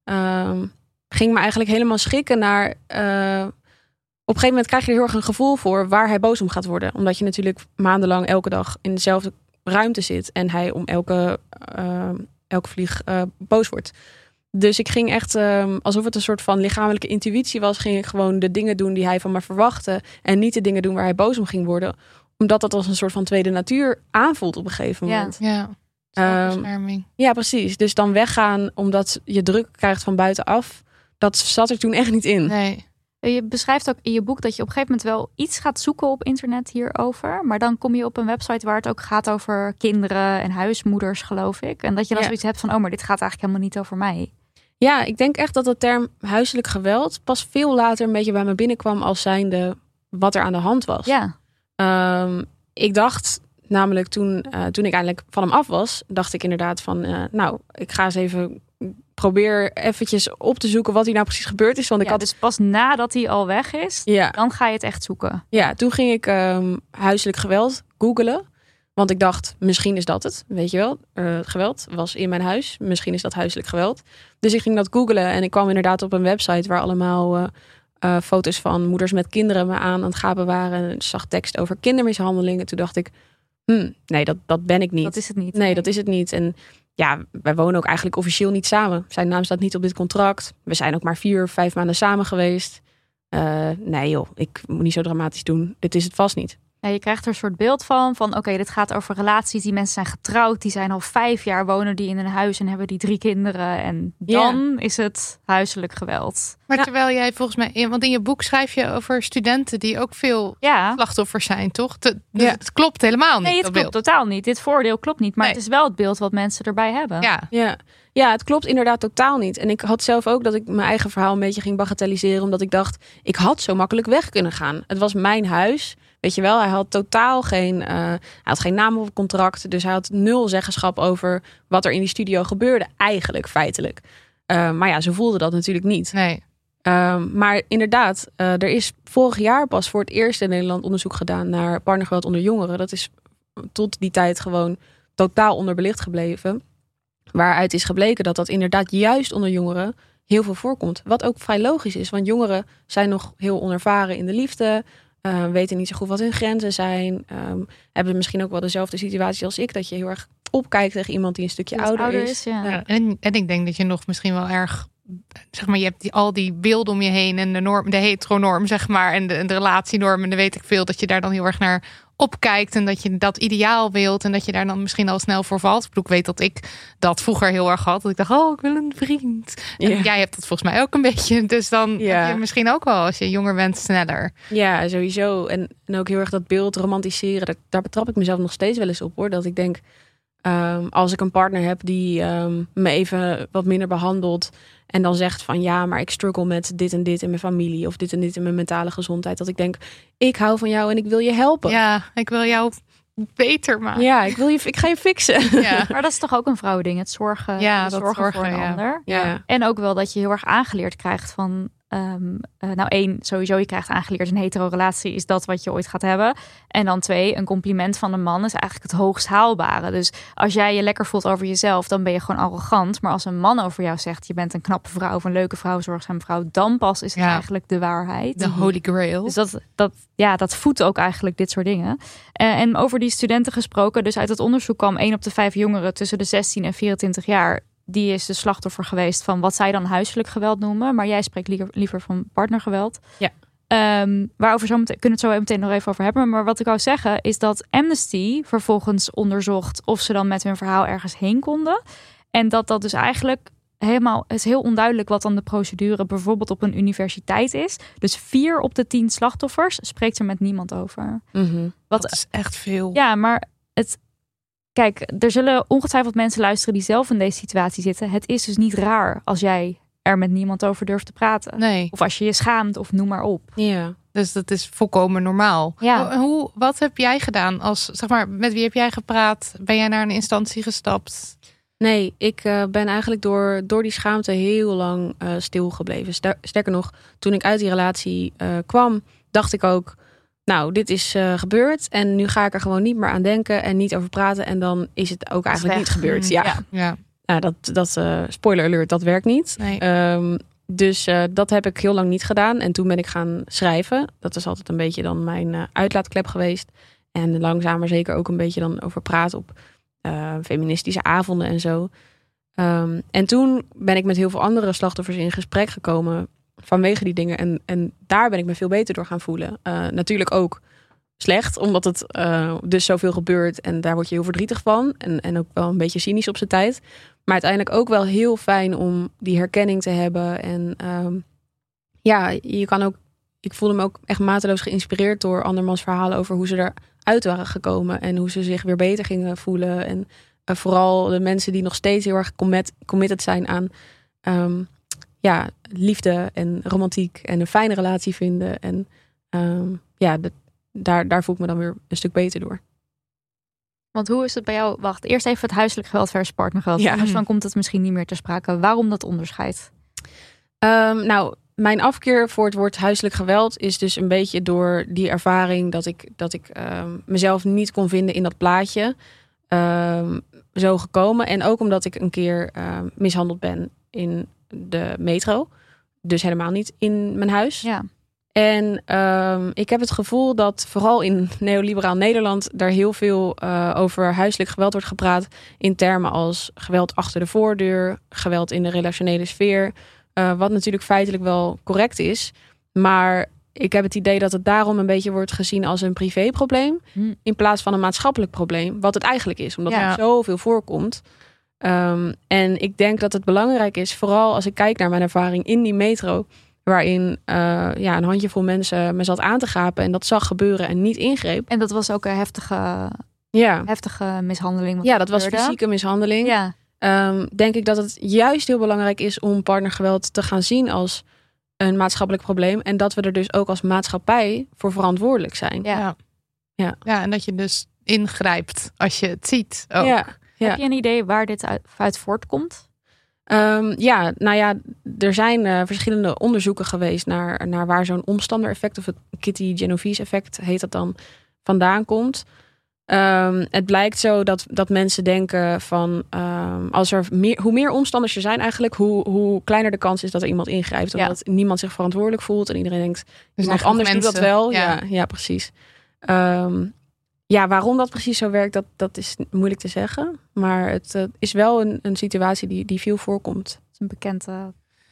ehm, ging me eigenlijk helemaal schikken naar... eh, op een gegeven moment krijg je er heel erg een gevoel voor waar hij boos om gaat worden. Omdat je natuurlijk maandenlang elke dag in dezelfde ruimte zit. En hij om elke, eh, elke vlieg eh, boos wordt. Dus ik ging echt, ehm, alsof het een soort van lichamelijke intuïtie was, ging ik gewoon de dingen doen die hij van me verwachtte. En niet de dingen doen waar hij boos om ging worden. Omdat dat als een soort van tweede natuur aanvoelt op een gegeven Ja. moment. Ja, zelfbescherming. Ja, precies. Dus dan weggaan omdat je druk krijgt van buitenaf. Dat zat er toen echt niet in. nee. Je beschrijft ook in je boek dat je op een gegeven moment wel iets gaat zoeken op internet hierover. Maar dan kom je op een website waar het ook gaat over kinderen en huismoeders, geloof ik. En dat je dan Ja. zoiets hebt van, oh, maar dit gaat eigenlijk helemaal niet over mij. Ja, ik denk echt dat de term huiselijk geweld pas veel later een beetje bij me binnenkwam als zijnde wat er aan de hand was. Ja, Ehm, ik dacht namelijk toen, eh, toen ik eindelijk van hem af was, dacht ik inderdaad van, eh, nou, ik ga eens even probeer eventjes op te zoeken wat hier nou precies gebeurd is. Want ik ja had dus pas nadat hij al weg is, ja, dan ga je het echt zoeken. ja, toen ging ik ehm, huiselijk geweld googelen. Want ik dacht, misschien is dat het. Weet je wel, Eh, geweld was in mijn huis. Misschien is dat huiselijk geweld. Dus ik ging dat googelen en ik kwam inderdaad op een website waar allemaal foto's van moeders met kinderen me aan aan het gapen waren. En ik zag tekst over kindermishandelingen. Toen dacht ik, hm, nee, dat, dat ben ik niet. Dat is het niet. Nee, dat is het niet. En ja, wij wonen ook eigenlijk officieel niet samen. Zijn naam staat niet op dit contract. We zijn ook maar vier, vijf maanden samen geweest. Eh, nee joh, ik moet niet zo dramatisch doen. Dit is het vast niet. Ja, je krijgt er een soort beeld van, van oké, dit gaat over relaties. Die mensen zijn getrouwd, die zijn al vijf jaar, wonen die in een huis en hebben die drie kinderen. En dan is het huiselijk geweld. Maar Ja. terwijl jij volgens mij, in- want in je boek schrijf je over studenten die ook veel Ja, slachtoffers zijn, toch? Dus. Het klopt helemaal niet. nee, het dat klopt beeld. totaal niet. Dit voordeel klopt niet, maar Nee. het is wel het beeld wat mensen erbij hebben. Ja, Ja. ja, het klopt inderdaad totaal niet. En ik had zelf ook dat ik mijn eigen verhaal een beetje ging bagatelliseren. Omdat ik dacht, ik had zo makkelijk weg kunnen gaan. Het was mijn huis. Weet je wel, hij had totaal geen, eh, hij had geen naam op het contract. Dus hij had nul zeggenschap over wat er in die studio gebeurde. Eigenlijk, feitelijk. Eh, maar ja, ze voelde dat natuurlijk niet. nee. Ehm, maar inderdaad, eh, er is vorig jaar pas voor het eerst in Nederland onderzoek gedaan naar partnergeweld onder jongeren. Dat is tot die tijd gewoon totaal onderbelicht gebleven. Waaruit is gebleken dat dat inderdaad juist onder jongeren heel veel voorkomt. Wat ook vrij logisch is, want jongeren zijn nog heel onervaren in de liefde. Eh, weten niet zo goed wat hun grenzen zijn. ehm, hebben misschien ook wel dezelfde situatie als ik. Dat je heel erg opkijkt tegen iemand die een stukje Die ouder, is. ja. Ja, en, en ik denk dat je nog misschien wel erg, zeg maar, je hebt die, al die beelden om je heen en de norm, de heteronorm, zeg maar, en de, en de relatienorm en dan weet ik veel dat je daar dan heel erg naar opkijkt en dat je dat ideaal wilt en dat je daar dan misschien al snel voor valt. Ik bedoel, ik weet dat ik dat vroeger heel erg had. Dat ik dacht, oh, ik wil een vriend. En jij hebt dat volgens mij ook een beetje. Dus dan Ja. heb je misschien ook wel, als je jonger bent, sneller. Ja, sowieso. En, en ook heel erg dat beeld romantiseren. Daar, daar betrap ik mezelf nog steeds wel eens op hoor. Dat ik denk, ehm, als ik een partner heb die ehm, me even wat minder behandelt. En dan zegt van ja, maar ik struggle met dit en dit in mijn familie. Of dit en dit in mijn mentale gezondheid. Dat ik denk, ik hou van jou en ik wil je helpen. Ja, ik wil jou beter maken. Ja, ik, wil je, ik ga je fixen. Ja. Maar dat is toch ook een vrouwding, het zorgen, Ja, het dat zorgen, zorgen, voor een ja. ander. Ja. En ook wel dat je heel erg aangeleerd krijgt van... ehm, eh, nou één, sowieso je krijgt aangeleerd een hetero-relatie is dat wat je ooit gaat hebben. En dan twee, een compliment van een man is eigenlijk het hoogst haalbare. Dus als jij je lekker voelt over jezelf, dan ben je gewoon arrogant. Maar als een man over jou zegt, je bent een knappe vrouw of een leuke vrouw, zorgzame vrouw, dan pas is het Ja. eigenlijk de waarheid. De holy grail. Dus dat, dat, ja, dat voedt ook eigenlijk dit soort dingen. Eh, en over die studenten gesproken, dus uit het onderzoek kwam 1 op de 5 jongeren tussen de 16 en 24 jaar. Die is de slachtoffer geweest van wat zij dan huiselijk geweld noemen. Maar jij spreekt liever, liever van partnergeweld. Ja. Ehm, waarover zo meteen, kunnen we het zo meteen nog even over hebben. Maar wat ik wou zeggen is dat Amnesty vervolgens onderzocht of ze dan met hun verhaal ergens heen konden. En dat dat dus eigenlijk helemaal is heel onduidelijk wat dan de procedure bijvoorbeeld op een universiteit is. Dus vier op de tien slachtoffers spreekt er met niemand over. Mhm. Wat Dat is echt veel. ja, maar het. Kijk, er zullen ongetwijfeld mensen luisteren die zelf in deze situatie zitten. Het is dus niet raar als jij er met niemand over durft te praten. Nee, Of als je je schaamt of noem maar op. Ja. dus dat is volkomen normaal. Ja. Hoe, hoe- wat heb jij gedaan als, zeg maar, met wie heb jij gepraat? Ben jij naar een instantie gestapt? Nee, ik eh, ben eigenlijk door, door die schaamte heel lang eh stil gebleven. Ster- sterker nog, toen ik uit die relatie eh, kwam, dacht ik ook... Nou, dit is eh, gebeurd en nu ga ik er gewoon niet meer aan denken en niet over praten. En dan is het ook eigenlijk niet gebeurd. Mm, Ja, ja. Ja, Nou, dat, dat eh, spoiler alert, dat werkt niet. nee. Ehm, dus eh, dat heb ik heel lang niet gedaan. En toen ben ik gaan schrijven. Dat is altijd een beetje dan mijn eh, uitlaatklep geweest. En langzaam maar zeker ook een beetje dan over praten op eh, feministische avonden en zo. Ehm, en toen ben ik met heel veel andere slachtoffers in gesprek gekomen vanwege die dingen. En, en daar ben ik me veel beter door gaan voelen. Eh, natuurlijk ook slecht, omdat het eh, dus zoveel gebeurt. En daar word je heel verdrietig van. En, en ook wel een beetje cynisch op zijn tijd. Maar uiteindelijk ook wel heel fijn om die herkenning te hebben. En ehm, ja, je kan ook. Ik voelde me ook echt mateloos geïnspireerd door andermans verhalen over hoe ze eruit waren gekomen. En hoe ze zich weer beter gingen voelen. En eh, vooral de mensen die nog steeds heel erg commit, committed zijn aan ehm, ja, liefde en romantiek. En een fijne relatie vinden. En ehm, ja, daar, daar voel ik me dan weer een stuk beter door. Want hoe is het bij jou? Wacht, eerst even het huiselijk geweld versus partnergeweld. Ja. Anders dan komt het misschien niet meer te sprake. Waarom dat onderscheid? Ehm, nou, mijn afkeer voor het woord huiselijk geweld is dus een beetje door die ervaring dat ik, dat ik ehm, mezelf niet kon vinden in dat plaatje. zo gekomen. En ook omdat ik een keer mishandeld ben in de metro. Dus helemaal niet in mijn huis. Ja. En ehm, ik heb het gevoel dat vooral in neoliberaal Nederland daar heel veel eh, over huiselijk geweld wordt gepraat. In termen als geweld achter de voordeur, geweld in de relationele sfeer. eh, wat natuurlijk feitelijk wel correct is. Maar ik heb het idee dat het daarom een beetje wordt gezien als een privéprobleem. Hm. In plaats van een maatschappelijk probleem. Wat het eigenlijk is, omdat Ja. het zoveel voorkomt. Ehm, en ik denk dat het belangrijk is, vooral als ik kijk naar mijn ervaring in die metro waarin eh, ja, een handjevol mensen me zat aan te gapen en dat zag gebeuren en niet ingreep. En dat was ook een heftige, Ja, heftige mishandeling. ja dat was fysieke mishandeling. Ja. Ehm, denk ik dat het juist heel belangrijk is om partnergeweld te gaan zien als een maatschappelijk probleem. En dat we er dus ook als maatschappij voor verantwoordelijk zijn. Ja. Ja. Ja. ja, en dat je dus ingrijpt als je het ziet. Ook. Ja. Ja. Heb je een idee waar dit uit, uit voortkomt? Ehm, ja, nou ja, er zijn eh, verschillende onderzoeken geweest naar, naar waar zo'n omstander-effect, of het Kitty Genovese-effect heet dat dan, vandaan komt. Ehm, het blijkt zo dat, dat mensen denken van ehm, als er meer, hoe meer omstanders er zijn eigenlijk, hoe, hoe kleiner de kans is dat er iemand ingrijpt. Ja. Omdat niemand zich verantwoordelijk voelt en iedereen denkt, Dus iemand anders doet dat mensen- wel. Ja. Ja, ja, precies. Ehm, ja, waarom dat precies zo werkt, dat, dat is moeilijk te zeggen. Maar het eh, is wel een, een situatie die, die veel voorkomt. Dat is een bekend, eh,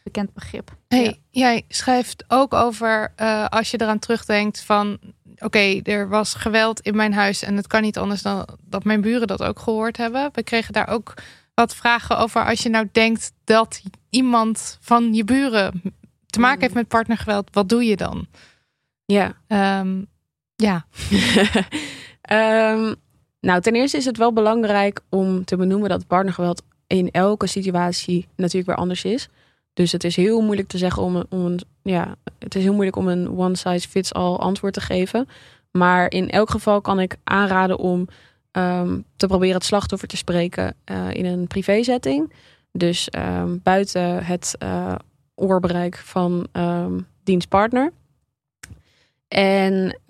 bekend begrip. Hey, Ja. Jij schrijft ook over eh, als je eraan terugdenkt van oké, er was geweld in mijn huis en het kan niet anders dan dat mijn buren dat ook gehoord hebben. We kregen daar ook wat vragen over als je nou denkt dat iemand van je buren te maken Mm. heeft met partnergeweld, wat doe je dan? Ja. Ehm, ja, Ehm, nou, ten eerste is het wel belangrijk om te benoemen dat partnergeweld in elke situatie natuurlijk weer anders is. Dus het is heel moeilijk te zeggen om om een ja, het is heel moeilijk om een one size fits all antwoord te geven. Maar in elk geval kan ik aanraden om ehm, te proberen het slachtoffer te spreken eh, in een privézetting. Dus ehm, buiten het eh, oorbereik van dienstpartner. En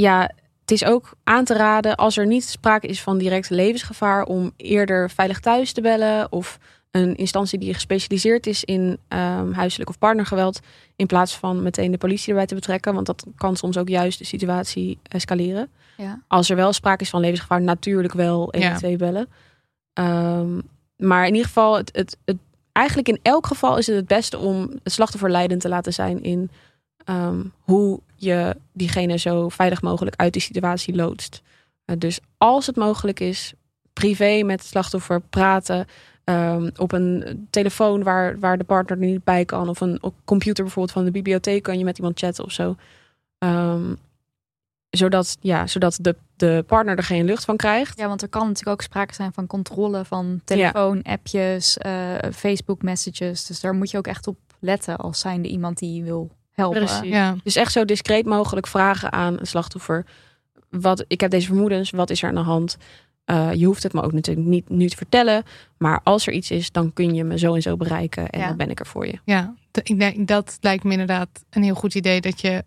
ja, het is ook aan te raden als er niet sprake is van direct levensgevaar om eerder veilig thuis te bellen of een instantie die gespecialiseerd is in ehm, huiselijk of partnergeweld in plaats van meteen de politie erbij te betrekken, want dat kan soms ook juist de situatie escaleren. Ja. Als er wel sprake is van levensgevaar, natuurlijk wel 112 bellen. Ehm, maar in ieder geval, het, het, het, eigenlijk in elk geval is het het beste om het slachtoffer leidend te laten zijn in ehm, hoe je diegene zo veilig mogelijk uit die situatie loodst. Uh, dus als het mogelijk is, privé met het slachtoffer praten. Um, op een telefoon waar, waar de partner er niet bij kan. Of een computer bijvoorbeeld van de bibliotheek kan je met iemand chatten of zo. Um, zodat, ja, zodat de, de partner er geen lucht van krijgt. Ja, want er kan natuurlijk ook sprake zijn van controle van telefoon, appjes, uh, Facebook messages. Dus daar moet je ook echt op letten als zijnde iemand die wil helpen. Precies. Ja. Dus echt zo discreet mogelijk vragen aan een slachtoffer. Wat, ik heb deze vermoedens, wat is er aan de hand? Uh, je hoeft het me ook natuurlijk niet nu te vertellen. Maar als er iets is, dan kun je me zo en zo bereiken. En ja. dan ben ik er voor je. Ja, ik denk dat lijkt me inderdaad een heel goed idee. Dat je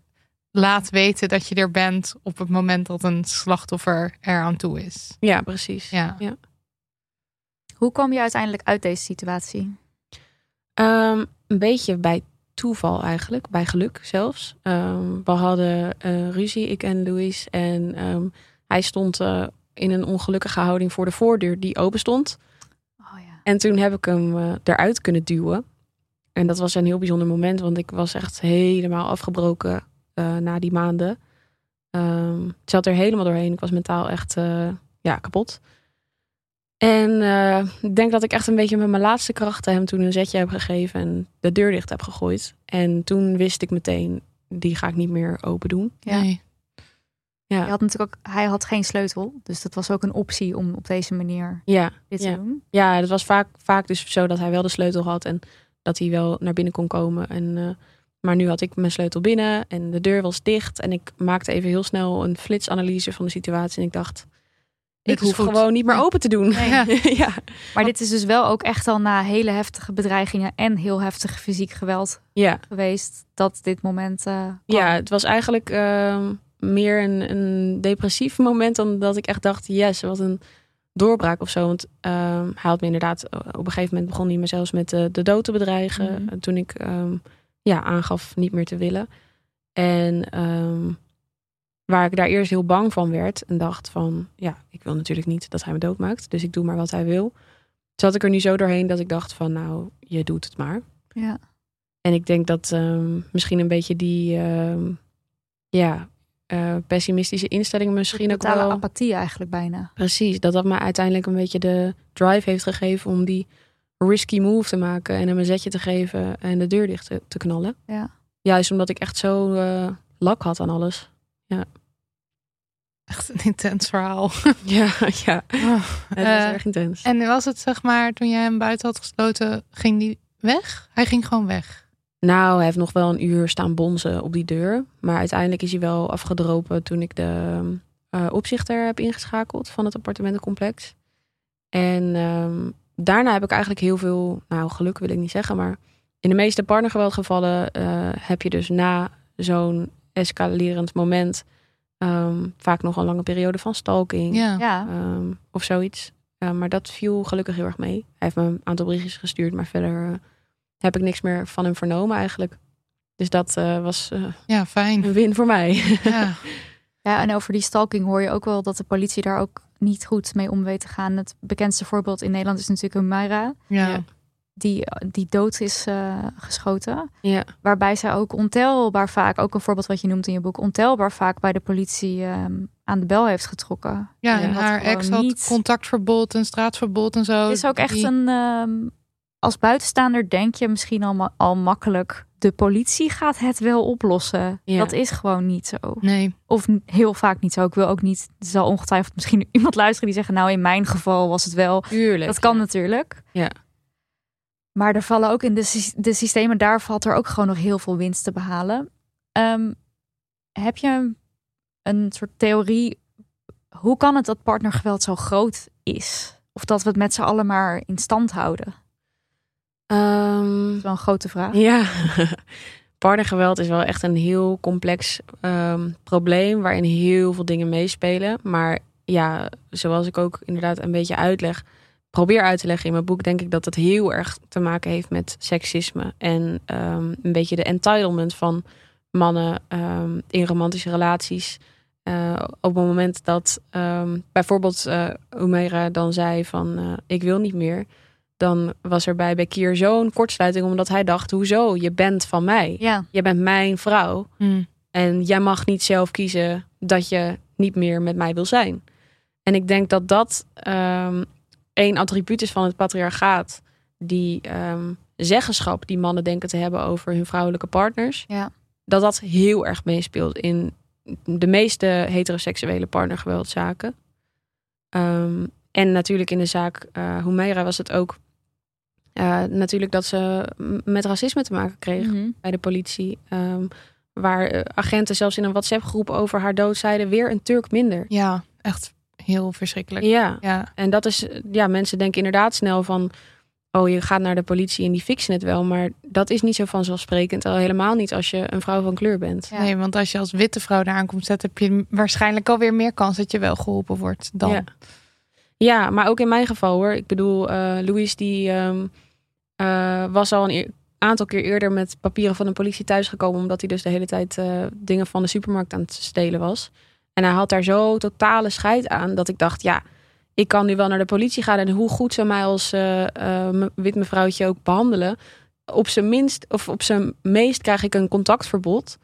laat weten dat je er bent op het moment dat een slachtoffer er aan toe is. Ja, precies. Ja. ja. Hoe kwam je uiteindelijk uit deze situatie? Um, een beetje bij toeval eigenlijk, bij geluk zelfs. Um, we hadden uh, ruzie, ik en Louis. En um, hij stond uh, in een ongelukkige houding voor de voordeur die open stond. Oh, ja. En toen heb ik hem uh, eruit kunnen duwen. En dat was een heel bijzonder moment, want ik was echt helemaal afgebroken na die maanden. Um, ik zat er helemaal doorheen. Ik was mentaal echt ja, kapot. En uh, ik denk dat ik echt een beetje met mijn laatste krachten hem toen een zetje heb gegeven en de deur dicht heb gegooid. En toen wist ik meteen, die ga ik niet meer open doen. Ja. Nee. Ja. Je had natuurlijk ook, hij had geen sleutel, dus dat was ook een optie om op deze manier ja, dit te doen. Ja, het was vaak, vaak dus zo dat hij wel de sleutel had en dat hij wel naar binnen kon komen. En uh, maar nu had ik mijn sleutel binnen en de deur was dicht. En ik maakte even heel snel een flitsanalyse van de situatie. En ik dacht, ik hoef gewoon niet meer open te doen. Nee. Ja. ja. Maar dit is dus wel ook echt al na hele heftige bedreigingen en heel heftig fysiek geweld ja. geweest. Dat dit moment. Uh, ja, het was eigenlijk uh, meer een, een, depressief moment dan dat ik echt dacht, yes, wat een doorbraak of zo. Want uh, hij had me inderdaad, op een gegeven moment begon hij me zelfs met de, de dood te bedreigen. Mm -hmm. Toen ik um, ja, aangaf niet meer te willen. En um, waar ik daar eerst heel bang van werd en dacht van, ja, ik wil natuurlijk niet dat hij me doodmaakt, dus ik doe maar wat hij wil. Zat ik er nu zo doorheen dat ik dacht van, nou, je doet het maar. Ja. En ik denk dat um, misschien een beetje die, um, ja, uh, pessimistische instelling misschien ook wel... apathie eigenlijk bijna. Precies, dat dat me uiteindelijk een beetje de drive heeft gegeven om die risky move te maken en hem een zetje te geven en de deur dicht te, te knallen. Ja. Juist omdat ik echt zo uh, lak had aan alles. Ja. Echt een intens verhaal. Ja, ja. Oh, het was uh, erg intens. En was het zeg maar, toen jij hem buiten had gesloten, ging die weg? Hij ging gewoon weg? Nou, hij heeft nog wel een uur staan bonzen op die deur. Maar uiteindelijk is hij wel afgedropen toen ik de uh, opzichter heb ingeschakeld van het appartementencomplex. En um, daarna heb ik eigenlijk heel veel, nou geluk wil ik niet zeggen, maar in de meeste partnergeweldgevallen uh, heb je dus na zo'n escalerend moment um, vaak nog een lange periode van stalking ja. Ja. um, of zoiets. Uh, maar dat viel gelukkig heel erg mee. Hij heeft me een aantal berichtjes gestuurd, maar verder uh, heb ik niks meer van hem vernomen eigenlijk. Dus dat uh, was ja, fijn. een win voor mij. Ja. ja, en over die stalking hoor je ook wel dat de politie daar ook niet goed mee om weet te gaan. Het bekendste voorbeeld in Nederland is natuurlijk Humaira. Ja. Die, die dood is uh, geschoten. Ja. Waarbij zij ook ontelbaar vaak, ook een voorbeeld wat je noemt in je boek, ontelbaar vaak bij de politie um, aan de bel heeft getrokken. Ja, en, en haar ex had niet... contactverbod en straatverbod en zo. Het is ook echt die... een, um, als buitenstaander denk je misschien al, ma al makkelijk, de politie gaat het wel oplossen. Ja. Dat is gewoon niet zo. Nee. Of heel vaak niet zo. Ik wil ook niet, er zal ongetwijfeld misschien iemand luisteren die zeggen, nou in mijn geval was het wel. Tuurlijk. Dat kan ja. natuurlijk. Ja. Maar er vallen ook in de, de systemen, daar valt er ook gewoon nog heel veel winst te behalen. Um, heb je een soort theorie, hoe kan het dat partnergeweld zo groot is? Of dat we het met z'n allen maar in stand houden? Um, dat is wel een grote vraag. Ja, partnergeweld is wel echt een heel complex um, probleem waarin heel veel dingen meespelen. Maar ja, zoals ik ook inderdaad een beetje uitleg, probeer uit te leggen in mijn boek, denk ik dat het heel erg te maken heeft met seksisme en um, een beetje de entitlement van mannen um, in romantische relaties. Uh, op het moment dat um, bijvoorbeeld uh, dan zei van uh, ik wil niet meer, dan was er bij Bekir zo'n kortsluiting, omdat hij dacht: hoezo? Je bent van mij. Ja. Je bent mijn vrouw. Hmm. En jij mag niet zelf kiezen dat je niet meer met mij wil zijn. En ik denk dat dat ehm één attribuut is van het patriarchaat. Die ehm, zeggenschap die mannen denken te hebben over hun vrouwelijke partners. Ja. Dat dat heel erg meespeelt in de meeste heteroseksuele partnergeweldzaken. Ehm, en natuurlijk in de zaak uh, Humeira was het ook eh, natuurlijk dat ze met racisme te maken kreeg Mhm. bij de politie. Ehm, waar eh, agenten zelfs in een WhatsApp-groep over haar dood zeiden: weer een Turk minder. Ja, echt heel verschrikkelijk. Ja, Ja. en dat is, ja, mensen denken inderdaad snel van: oh, je gaat naar de politie en die fixen het wel. Maar dat is niet zo vanzelfsprekend. Al helemaal niet als je een vrouw van kleur bent. Ja. Nee, want als je als witte vrouw daar aankomt zetten, heb je waarschijnlijk alweer meer kans dat je wel geholpen wordt dan. Ja. Ja, maar ook in mijn geval hoor. Ik bedoel, eh Louise die ehm, eh, was al een aantal keer eerder met papieren van de politie thuisgekomen. Omdat hij dus de hele tijd eh, dingen van de supermarkt aan het stelen was. En hij had daar zo totale scheid aan dat ik dacht, ja, ik kan nu wel naar de politie gaan. En hoe goed ze mij als eh eh, me- wit mevrouwtje ook behandelen. Op zijn minst, of op zijn meest krijg ik een contactverbod.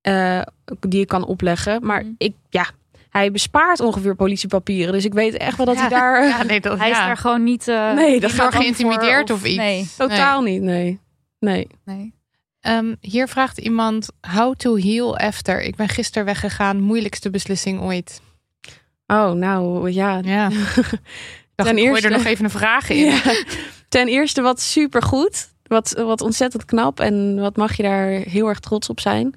eh, die ik kan opleggen. Maar Mhm. ik, ja, hij bespaart ongeveer politiepapieren. Dus ik weet echt wel dat hij daar Ja, nee, dat, Hij is daar gewoon niet, eh, Nee, dat gaat geïntimideerd voor of iets. Nee, totaal niet. Nee. Nee. nee. Ehm, hier vraagt iemand: How to heal after? Ik ben gisteren weggegaan. Moeilijkste beslissing ooit. Oh, nou ja. Ja. Ten ik gooi er nog even een vraag in. Ja. Ten eerste wat supergoed. Wat, wat ontzettend knap. En wat mag je daar heel erg trots op zijn.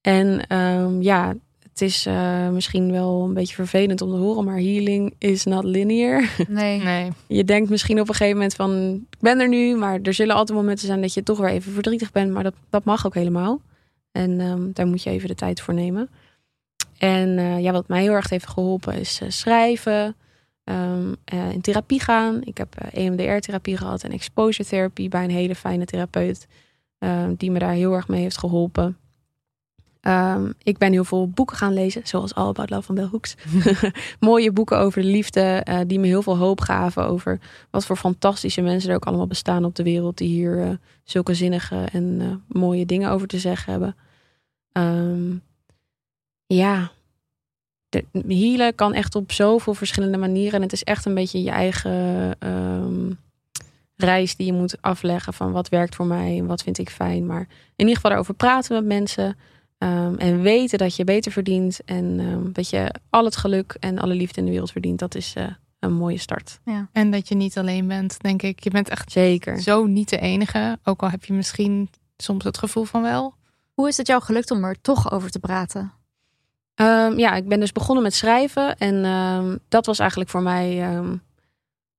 En ehm, ja, het is eh, misschien wel een beetje vervelend om te horen. Maar healing is not linear. Nee. Nee. Je denkt misschien op een gegeven moment van... Ik ben er nu, maar er zullen altijd momenten zijn... dat je toch weer even verdrietig bent. Maar dat, dat mag ook helemaal. En ehm, daar moet je even de tijd voor nemen. En eh, ja, wat mij heel erg heeft geholpen is eh, schrijven. ehm, eh, in therapie gaan. Ik heb EMDR-therapie gehad en exposure therapy bij een hele fijne therapeut. ehm, die me daar heel erg mee heeft geholpen. Ehm, ik ben heel veel boeken gaan lezen, zoals All About Love van Bell Hooks. Mooie boeken over de liefde, eh, die me heel veel hoop gaven over wat voor fantastische mensen er ook allemaal bestaan op de wereld, die hier eh, zulke zinnige en eh, mooie dingen over te zeggen hebben. Ehm, ja, de, healen kan echt op zoveel verschillende manieren. En het is echt een beetje je eigen ehm, reis die je moet afleggen van wat werkt voor mij en wat vind ik fijn. Maar in ieder geval daarover praten met mensen. Ehm, en weten dat je beter verdient. En ehm, dat je al het geluk en alle liefde in de wereld verdient. Dat is eh, een mooie start. En dat je niet alleen bent, denk ik. Je bent echt Zeker. zo niet de enige. Ook al heb je misschien soms het gevoel van wel. Hoe is het jou gelukt om er toch over te praten? Ehm, ja, ik ben dus begonnen met schrijven. En ehm, dat was eigenlijk voor mij ehm,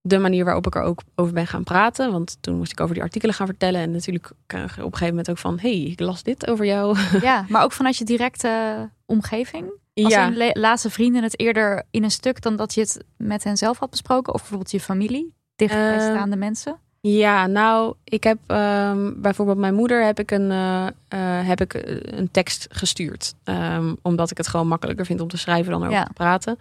de manier waarop ik er ook over ben gaan praten. Want toen moest ik over die artikelen gaan vertellen. En natuurlijk kreeg ik op een gegeven moment ook van... hey, ik las dit over jou. Ja, maar ook vanuit je directe omgeving? Als ja. een laatste vrienden het eerder in een stuk dan dat je het met hen zelf had besproken? Of bijvoorbeeld je familie, dichtbijstaande mensen? Ja, nou, ik heb ehm, bijvoorbeeld mijn moeder heb ik een, eh, eh, heb ik eh, een tekst gestuurd. Ehm, omdat ik het gewoon makkelijker vind om te schrijven dan erover Ja. te praten.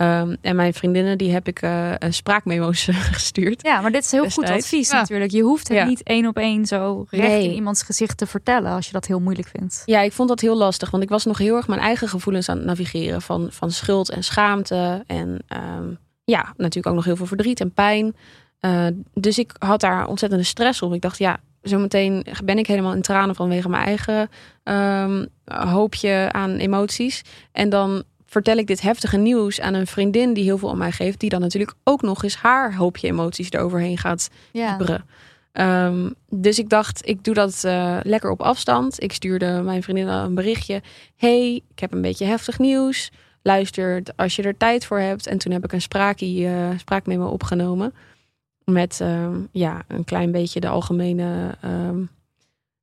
Ehm, en mijn vriendinnen, die heb ik eh, een spraakmemo's gestuurd. Ja, maar dit is heel goed advies Ja. natuurlijk. Je hoeft het Ja. niet één op één zo recht Nee. in iemands gezicht te vertellen als je dat heel moeilijk vindt. Ja, ik vond dat heel lastig, want ik was nog heel erg mijn eigen gevoelens aan het navigeren van, van schuld en schaamte. En ehm, ja, natuurlijk ook nog heel veel verdriet en pijn. Eh, dus ik had daar ontzettende stress op. Ik dacht, ja, zometeen ben ik helemaal in tranen vanwege mijn eigen ehm, hoopje aan emoties. En dan vertel ik dit heftige nieuws aan een vriendin die heel veel om mij geeft, die dan natuurlijk ook nog eens haar hoopje emoties eroverheen gaat Ja. Ehm, dus ik dacht, ik doe dat eh, lekker op afstand. Ik stuurde mijn vriendin een berichtje. hey, ik heb een beetje heftig nieuws. Luister als je er tijd voor hebt. En toen heb ik een spraakie, eh spraakmemo opgenomen. Met ehm, ja, een klein beetje de algemene ehm,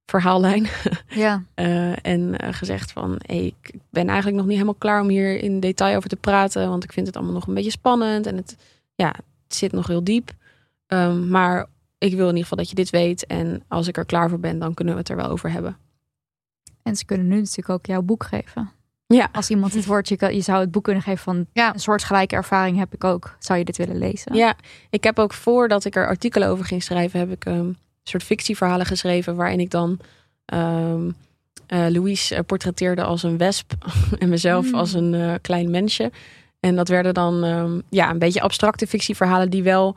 verhaallijn. Ja. Eh, en eh, gezegd van, hey, ik ben eigenlijk nog niet helemaal klaar om hier in detail over te praten. Want ik vind het allemaal nog een beetje spannend. En het, ja, het zit nog heel diep. Ehm, maar ik wil in ieder geval dat je dit weet. En als ik er klaar voor ben, dan kunnen we het er wel over hebben. En ze kunnen nu natuurlijk ook jouw boek geven. Ja. Als iemand het woord, je, zou het boek kunnen geven van Ja. een soortgelijke ervaring heb ik ook. Zou je dit willen lezen? Ja, ik heb ook voordat ik er artikelen over ging schrijven, heb ik een soort fictieverhalen geschreven waarin ik dan ehm eh, Louise eh, portretteerde als een wesp en mezelf Mm. als een eh, klein mensje. En dat werden dan ehm, ja, een beetje abstracte fictieverhalen die wel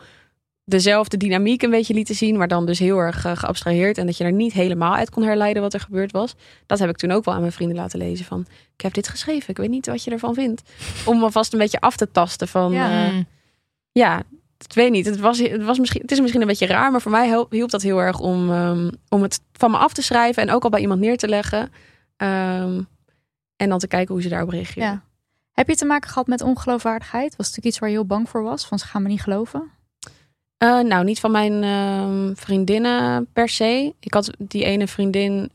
dezelfde dynamiek een beetje lieten zien, maar dan dus heel erg geabstraheerd en dat je er niet helemaal uit kon herleiden wat er gebeurd was. Dat heb ik toen ook wel aan mijn vrienden laten lezen van, ik heb dit geschreven, ik weet niet wat je ervan vindt. Om alvast een beetje af te tasten van, Ja. eh, Mm. ja, ik weet niet. Het, was, het, was misschien, het is misschien een beetje raar, maar voor mij help- hielp dat heel erg om, ehm, om het van me af te schrijven en ook al bij iemand neer te leggen. Ehm, en dan te kijken hoe ze daarop reageren. Ja. Heb je te maken gehad met ongeloofwaardigheid? Was het natuurlijk iets waar je heel bang voor was? Van ze gaan me niet geloven? Eh, nou, niet van mijn ehm, vriendinnen per se. Ik had die ene vriendin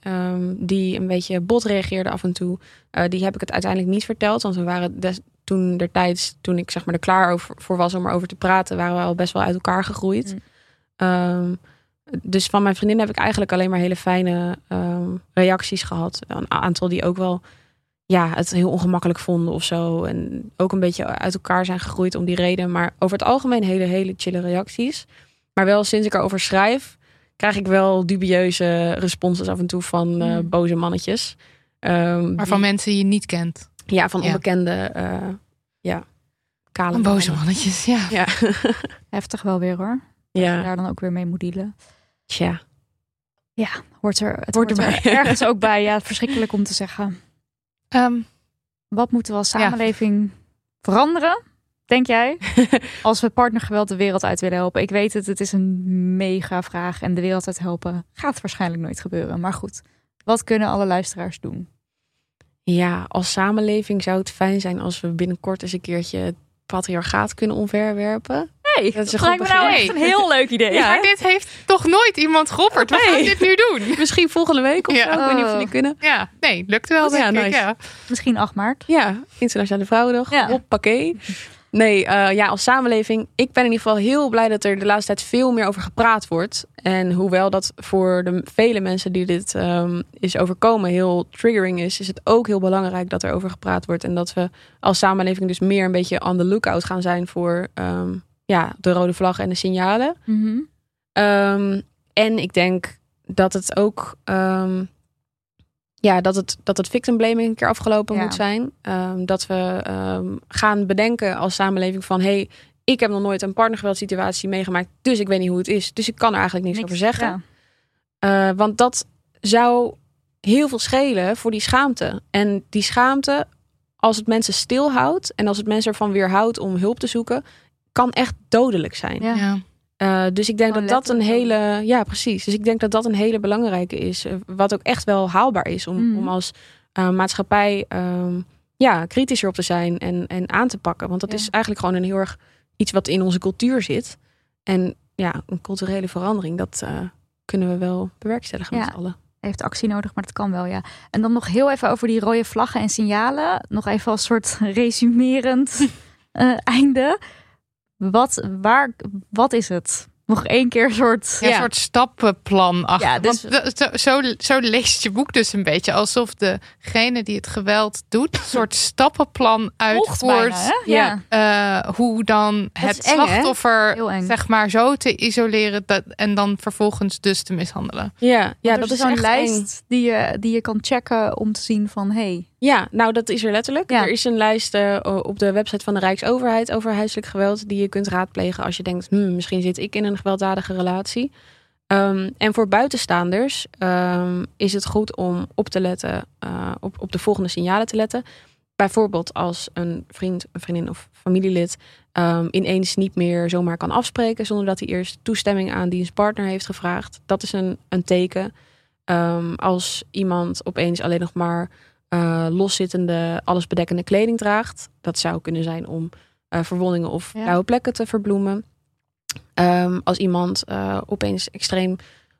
die een beetje bot reageerde af en toe. Eh, die heb ik het uiteindelijk niet verteld. Want we waren des, toen der tijds, toen ik zeg maar er klaar over, voor was om erover te praten, waren we al best wel uit elkaar gegroeid. Mm. Ehm, dus van mijn vriendin heb ik eigenlijk alleen maar hele fijne ehm, reacties gehad. Een aantal die ook wel ja, het heel ongemakkelijk vonden of zo. En ook een beetje uit elkaar zijn gegroeid om die reden. Maar over het algemeen hele, hele chille reacties. Maar wel sinds ik erover schrijf, krijg ik wel dubieuze responses af en toe van eh, Mm. boze mannetjes. Ehm, Maar van die- mensen die je niet kent. Ja, van Ja. onbekende, eh, ja, kale Van boze mannetjes, ja. Ja, Heftig wel weer hoor. Dat je ja, daar dan ook weer mee moet dealen. tja. Hoort er, het Hoort hoort er ergens ook bij. Ja, verschrikkelijk om te zeggen. Ehm, Wat moeten we als samenleving veranderen, denk jij? Als we partnergeweld de wereld uit willen helpen. Ik weet het, het is een mega vraag. En de wereld uit helpen gaat waarschijnlijk nooit gebeuren. Maar goed, wat kunnen alle luisteraars doen? Ja, als samenleving zou het fijn zijn als we binnenkort eens een keertje het patriarchaat kunnen omverwerpen. Hey, Dat is een lijkt goed me nou echt een heel leuk idee. Ja, maar dit heeft toch nooit iemand geopperd. We gaan Nee. dit nu doen. Misschien volgende week of Ja. zo. Ik weet niet of Oh. jullie kunnen. Ja, nee, lukt wel denk Ja, ik. nice. Ja. Misschien 8 maart. Ja, Internationale Vrouwendag. Ja. Hoppakee. Nee, eh, ja, als samenleving. Ik ben in ieder geval heel blij dat er de laatste tijd veel meer over gepraat wordt. En hoewel dat voor de vele mensen die dit ehm, is overkomen heel triggering is, is het ook heel belangrijk dat er over gepraat wordt. En dat we als samenleving dus meer een beetje on the lookout gaan zijn voor ehm, ja, de rode vlag en de signalen. Mhm. Ehm, en ik denk dat het ook. Ja, dat het, dat het victim blaming een keer afgelopen Ja. moet zijn. Ehm, dat we ehm, gaan bedenken als samenleving van... hey, ik heb nog nooit een partnergeweldsituatie meegemaakt... dus ik weet niet hoe het is. Dus ik kan er eigenlijk niks, over zeggen. Ja. Eh, want dat zou heel veel schelen voor die schaamte. En die schaamte, als het mensen stilhoudt... en als het mensen ervan weerhoudt om hulp te zoeken... kan echt dodelijk zijn. Ja. Eh, dus ik denk dat dat een hele, ja precies. Dus ik denk dat dat een hele belangrijke is, eh, wat ook echt wel haalbaar is om, Mhm. om als eh, maatschappij ehm, ja kritischer op te zijn en, en aan te pakken, want dat Ja. is eigenlijk gewoon een heel erg iets wat in onze cultuur zit. En ja, een culturele verandering, dat kunnen we wel bewerkstelligen Ja. met z'n allen. Heeft actie nodig, maar dat kan wel, ja. En dan nog heel even over die rode vlaggen en signalen. Nog even als soort resumerend eh, einde. Wat, waar, wat is het? Nog één keer een soort... Ja, een soort stappenplan achter. Ja, dus- Want zo, zo, zo leest je boek dus een beetje alsof degene die het geweld doet, een soort stappenplan uitvoert. hè? Ja. Eh, hoe dan het eng, slachtoffer zeg maar zo te isoleren dat, en dan vervolgens dus te mishandelen. Ja, ja dat is zo'n lijst eng. die je, die je kan checken om te zien van... hey, Ja, nou dat is er letterlijk. Ja. Er is een lijst eh, op de website van de Rijksoverheid over huiselijk geweld die je kunt raadplegen als je denkt, hmm, misschien zit ik in een gewelddadige relatie. Ehm, en voor buitenstaanders ehm, is het goed om op te letten, eh, op, op de volgende signalen te letten. Bijvoorbeeld als een vriend, een vriendin of familielid ehm, ineens niet meer zomaar kan afspreken zonder dat hij eerst toestemming aan diens partner heeft gevraagd. Dat is een, een teken. Als iemand opeens alleen nog maar eh, loszittende, allesbedekkende kleding draagt. Dat zou kunnen zijn om eh, verwondingen of Ja. blauwe plekken te verbloemen. Ehm, als iemand eh, opeens extreem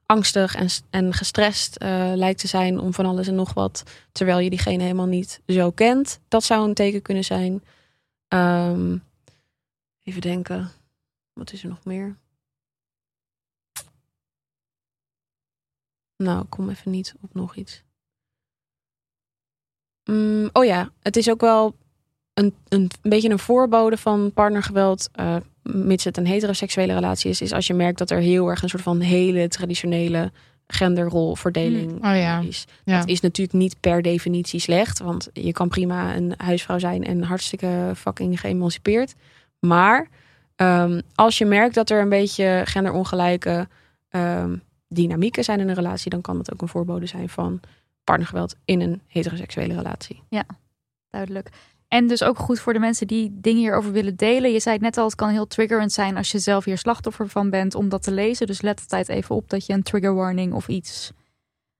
angstig en, en gestrest lijkt te zijn om van alles en nog wat, terwijl je diegene helemaal niet zo kent. Dat zou een teken kunnen zijn. Ehm, even denken, wat is er nog meer? Nou, ik kom even niet op nog iets. Mm, oh ja, het is ook wel een, een, een beetje een voorbode van partnergeweld. eh, mits het een heteroseksuele relatie is. Is als je merkt dat er heel erg een soort van hele traditionele genderrolverdeling Oh ja. is. Ja. Dat is natuurlijk niet per definitie slecht. Want je kan prima een huisvrouw zijn en hartstikke fucking geëmancipeerd. Maar ehm, als je merkt dat er een beetje genderongelijke ehm, dynamieken zijn in een relatie, dan kan dat ook een voorbode zijn van partnergeweld in een heteroseksuele relatie. Duidelijk. En dus ook goed voor de mensen die dingen hierover willen delen. Je zei het net al, het kan heel triggerend zijn als je zelf hier slachtoffer van bent om dat te lezen. Dus let altijd even op dat je een trigger warning of iets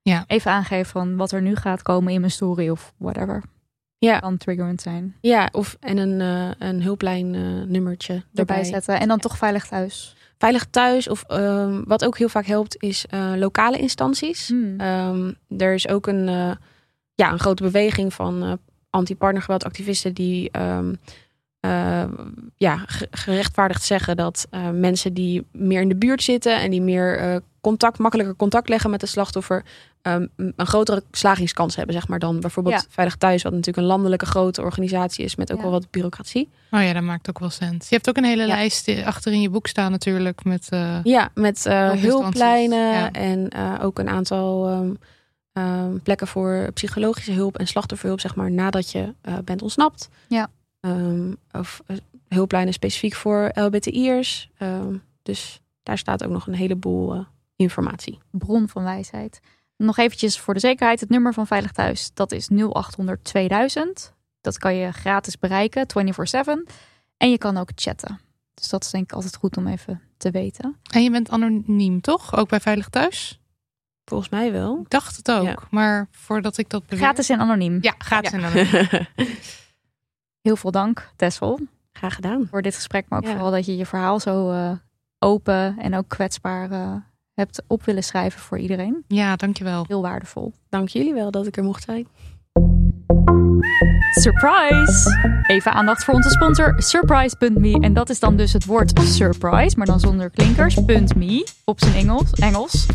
Ja. even aangeeft van wat er nu gaat komen in mijn story of whatever. Ja, Kan triggerend zijn. ja of en een, eh, een hulplijn eh, nummertje Erbij erbij. zetten en dan toch veilig thuis. Veilig thuis of ehm, wat ook heel vaak helpt is eh, lokale instanties. Hmm. Ehm, er is ook een, eh, ja, een grote beweging van eh anti-partnergeweldactivisten die ehm, eh, ja, ge- gerechtvaardigd zeggen dat mensen die meer in de buurt zitten en die meer contact, makkelijker contact leggen met de slachtoffer, ehm, een grotere slagingskans hebben, zeg maar, dan bijvoorbeeld Ja. Veilig Thuis, wat natuurlijk een landelijke grote organisatie is met ook Ja. wel wat bureaucratie. Oh ja, dat maakt ook wel sens. Je hebt ook een hele Ja. lijst achter in je boek staan natuurlijk met... eh, Ja, met eh, Hulpinstanties, hulplijnen ja. en eh, ook een aantal ehm, ehm, plekken voor psychologische hulp en slachtofferhulp, zeg maar, nadat je eh, bent ontsnapt. Ja. Ehm, of hulplijnen specifiek voor LBTI'ers. Ehm, dus daar staat ook nog een heleboel informatie. Bron van wijsheid. Nog eventjes voor de zekerheid. Het nummer van Veilig Thuis, dat is 0800 2000. Dat kan je gratis bereiken, 24-7. En je kan ook chatten. Dus dat is denk ik altijd goed om even te weten. En je bent anoniem, toch? Ook bij Veilig Thuis? Volgens mij wel. Ik dacht het ook. Ja. Maar voordat ik dat beweer... Gratis en anoniem. Ja, gratis Ja. en anoniem. Heel veel dank, Tessel, Graag gedaan. voor dit gesprek. Maar ook Ja. vooral dat je je verhaal zo eh, open en ook kwetsbaar eh, hebt op willen schrijven voor iedereen. Ja, dankjewel. Heel waardevol. Dank jullie wel dat ik er mocht zijn. Surprise! Even aandacht voor onze sponsor Surprise.me. En dat is dan dus het woord surprise, maar dan zonder klinkers. .me op zijn Engels. Engels.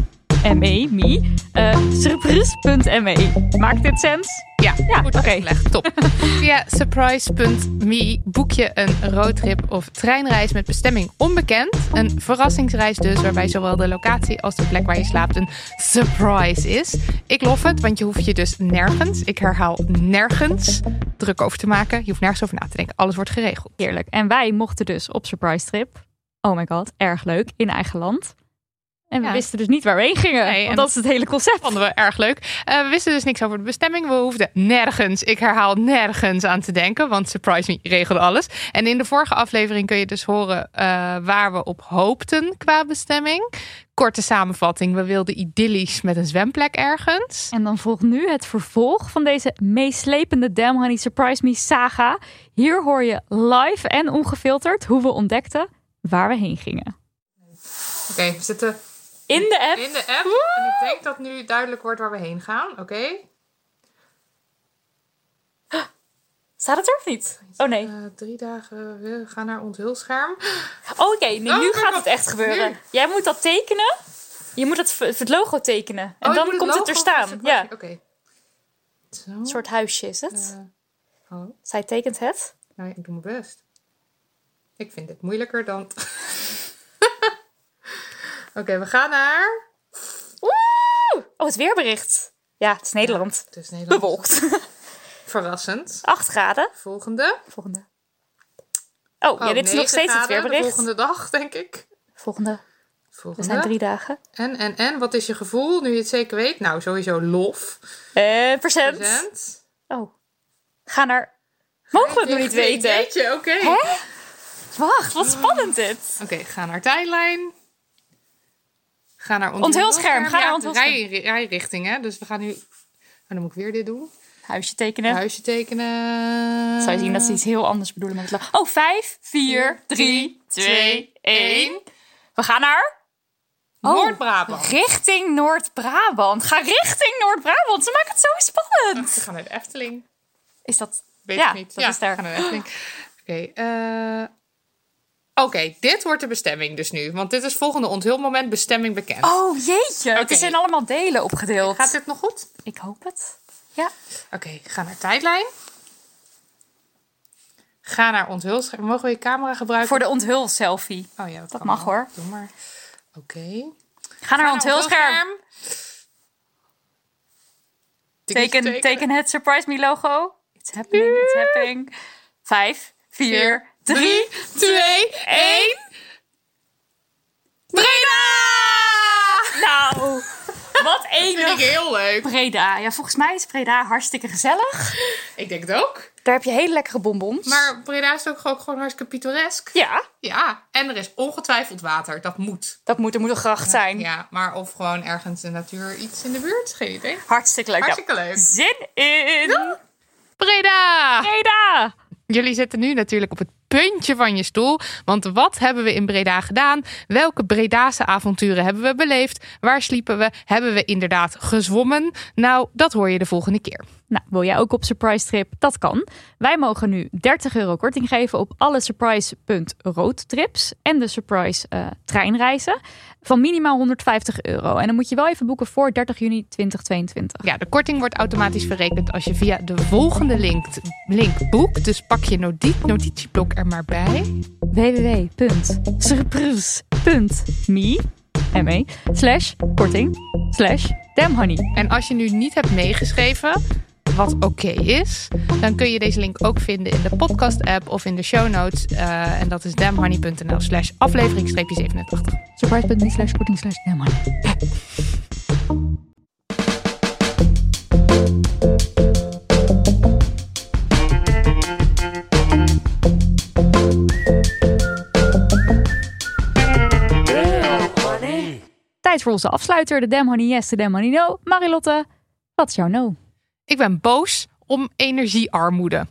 ME, me. Eh surprise.me. Maakt dit sens? Ja, Ja, goed uitgelegd. Top. Via surprise.me boek je een roadtrip of treinreis met bestemming onbekend. Een verrassingsreis dus, waarbij zowel de locatie als de plek waar je slaapt een surprise is. Ik lof het, want je hoeft je dus nergens, ik herhaal nergens, druk over te maken. Je hoeft nergens over na te denken. Alles wordt geregeld. Heerlijk. En wij mochten dus op surprise trip. Oh my god, erg leuk. In eigen land. En we Ja. wisten dus niet waar we heen gingen. Nee, want dat is het hele concept. Vonden we erg leuk. Eh, we wisten dus niks over de bestemming. We hoefden nergens, ik herhaal nergens aan te denken. Want Surprise Me regelde alles. En in de vorige aflevering kun je dus horen eh, waar we op hoopten qua bestemming. Korte samenvatting. We wilden idyllisch met een zwemplek ergens. En dan volgt nu het vervolg van deze meeslepende Damn Honey Surprise Me saga. Hier hoor je live en ongefilterd hoe we ontdekten waar we heen gingen. Oké, we zitten In de app. in de app. En ik denk dat nu duidelijk wordt waar we heen gaan. Oké. Staat het er of niet? Oh nee. Eh, drie dagen, we gaan naar ons hulscherm. Oh, Oké, nu, Oh, nu gaat het echt gebeuren. Nu. Jij moet dat tekenen. Je moet het, het logo tekenen. En Oh, dan komt het er staan. Ja, Oké. Een soort huisje is het. Eh, hallo. Zij tekent het. Nou, ik doe mijn best. Ik vind dit moeilijker dan. Oké, we gaan naar. Oeh! Oh, het weerbericht. Ja, het is Nederland. Het is Nederland. Bewolkt. Verrassend. 8 graden. Volgende. Volgende. Oh, ja, Oh, dit is nog steeds het graden de weerbericht. volgende dag, denk ik. Volgende. We Volgende. zijn drie dagen. En, en, en, wat is je gevoel nu je het zeker weet? Nou, sowieso lof. Procent. Present. Oh. Ga naar... Mogen we het nog niet weten? Weet je, oké. Wacht, wat spannend dit. Oké, ga naar tijdlijn. Ga naar ons Onthulscherm, ga naar onthulscherm. Rij, rijrichting, hè. Dus we gaan nu... Oh, dan moet ik weer dit doen. Huisje tekenen. Huisje tekenen. Zou je zien dat ze iets heel anders bedoelen met het. Oh, 5, 4, 3, 2, 1. We gaan naar... Oh. Noord-Brabant. Richting Noord-Brabant. Ga richting Noord-Brabant. Ze maken het zo We spannend. gaan naar de Efteling. Is dat... Weet Ja, ik niet. dat ja, is daar. we gaan naar de Efteling. Oké, eh, Oké, dit wordt de bestemming dus nu. Want dit is volgende onthulmoment bestemming bekend. Oh, jeetje. Het Oké. is in allemaal delen opgedeeld. Gaat dit nog goed? Ik hoop het. Ja. Oké, ga naar tijdlijn. Ga naar onthulscherm. Mogen we je camera gebruiken? Voor de onthul-selfie. Oh ja, dat, mag, wel. hoor. Doe maar. Oké. Ga naar Ga onthulscherm. Teken, teken het Surprise Me logo. It's happening, it's happening. Vijf, vier, drie, twee, één. Breda! Nou, wat Vind ik heel leuk. Breda. Ja, volgens mij is Breda hartstikke gezellig. Ik denk het ook. Daar heb je hele lekkere bonbons. Maar Breda is ook gewoon, gewoon hartstikke pittoresk. ja, Ja, en er is ongetwijfeld water. Dat moet. dat moet, er moet een gracht zijn. Ja, maar of gewoon ergens de natuur iets in de buurt. Geen idee. Hartstikke leuk. Hartstikke leuk. Zin in. Breda! Breda. Jullie zitten nu natuurlijk op het puntje van je stoel. Want wat hebben we in Breda gedaan? Welke Bredase avonturen hebben we beleefd? Waar sliepen we? Hebben we inderdaad gezwommen? Nou, dat hoor je de volgende keer. Nou, wil jij ook op surprise trip? Dat kan. Wij mogen nu 30 euro korting geven op alle surprise.roadtrips en de surprise eh, treinreizen van minimaal 150 euro. En dan moet je wel even boeken voor 30 juni 2022. Ja, de korting wordt automatisch verrekend als je via de volgende link, link boekt. Dus pak je noti- notitieblok er maar bij. www.surprise.me ME, slash korting slash damhoney. En als je nu niet hebt meegeschreven, wat oké is, dan kun je deze link ook vinden in de podcast-app of in de show notes. Eh, en dat is damhoney.nl slash aflevering 87. Surprise.me slash korting slash damhoney. Tijd voor onze afsluiter, de Damn Honey Yes, de Damn Honey No. Marilotte, wat is jouw no? Ik ben boos om energiearmoede.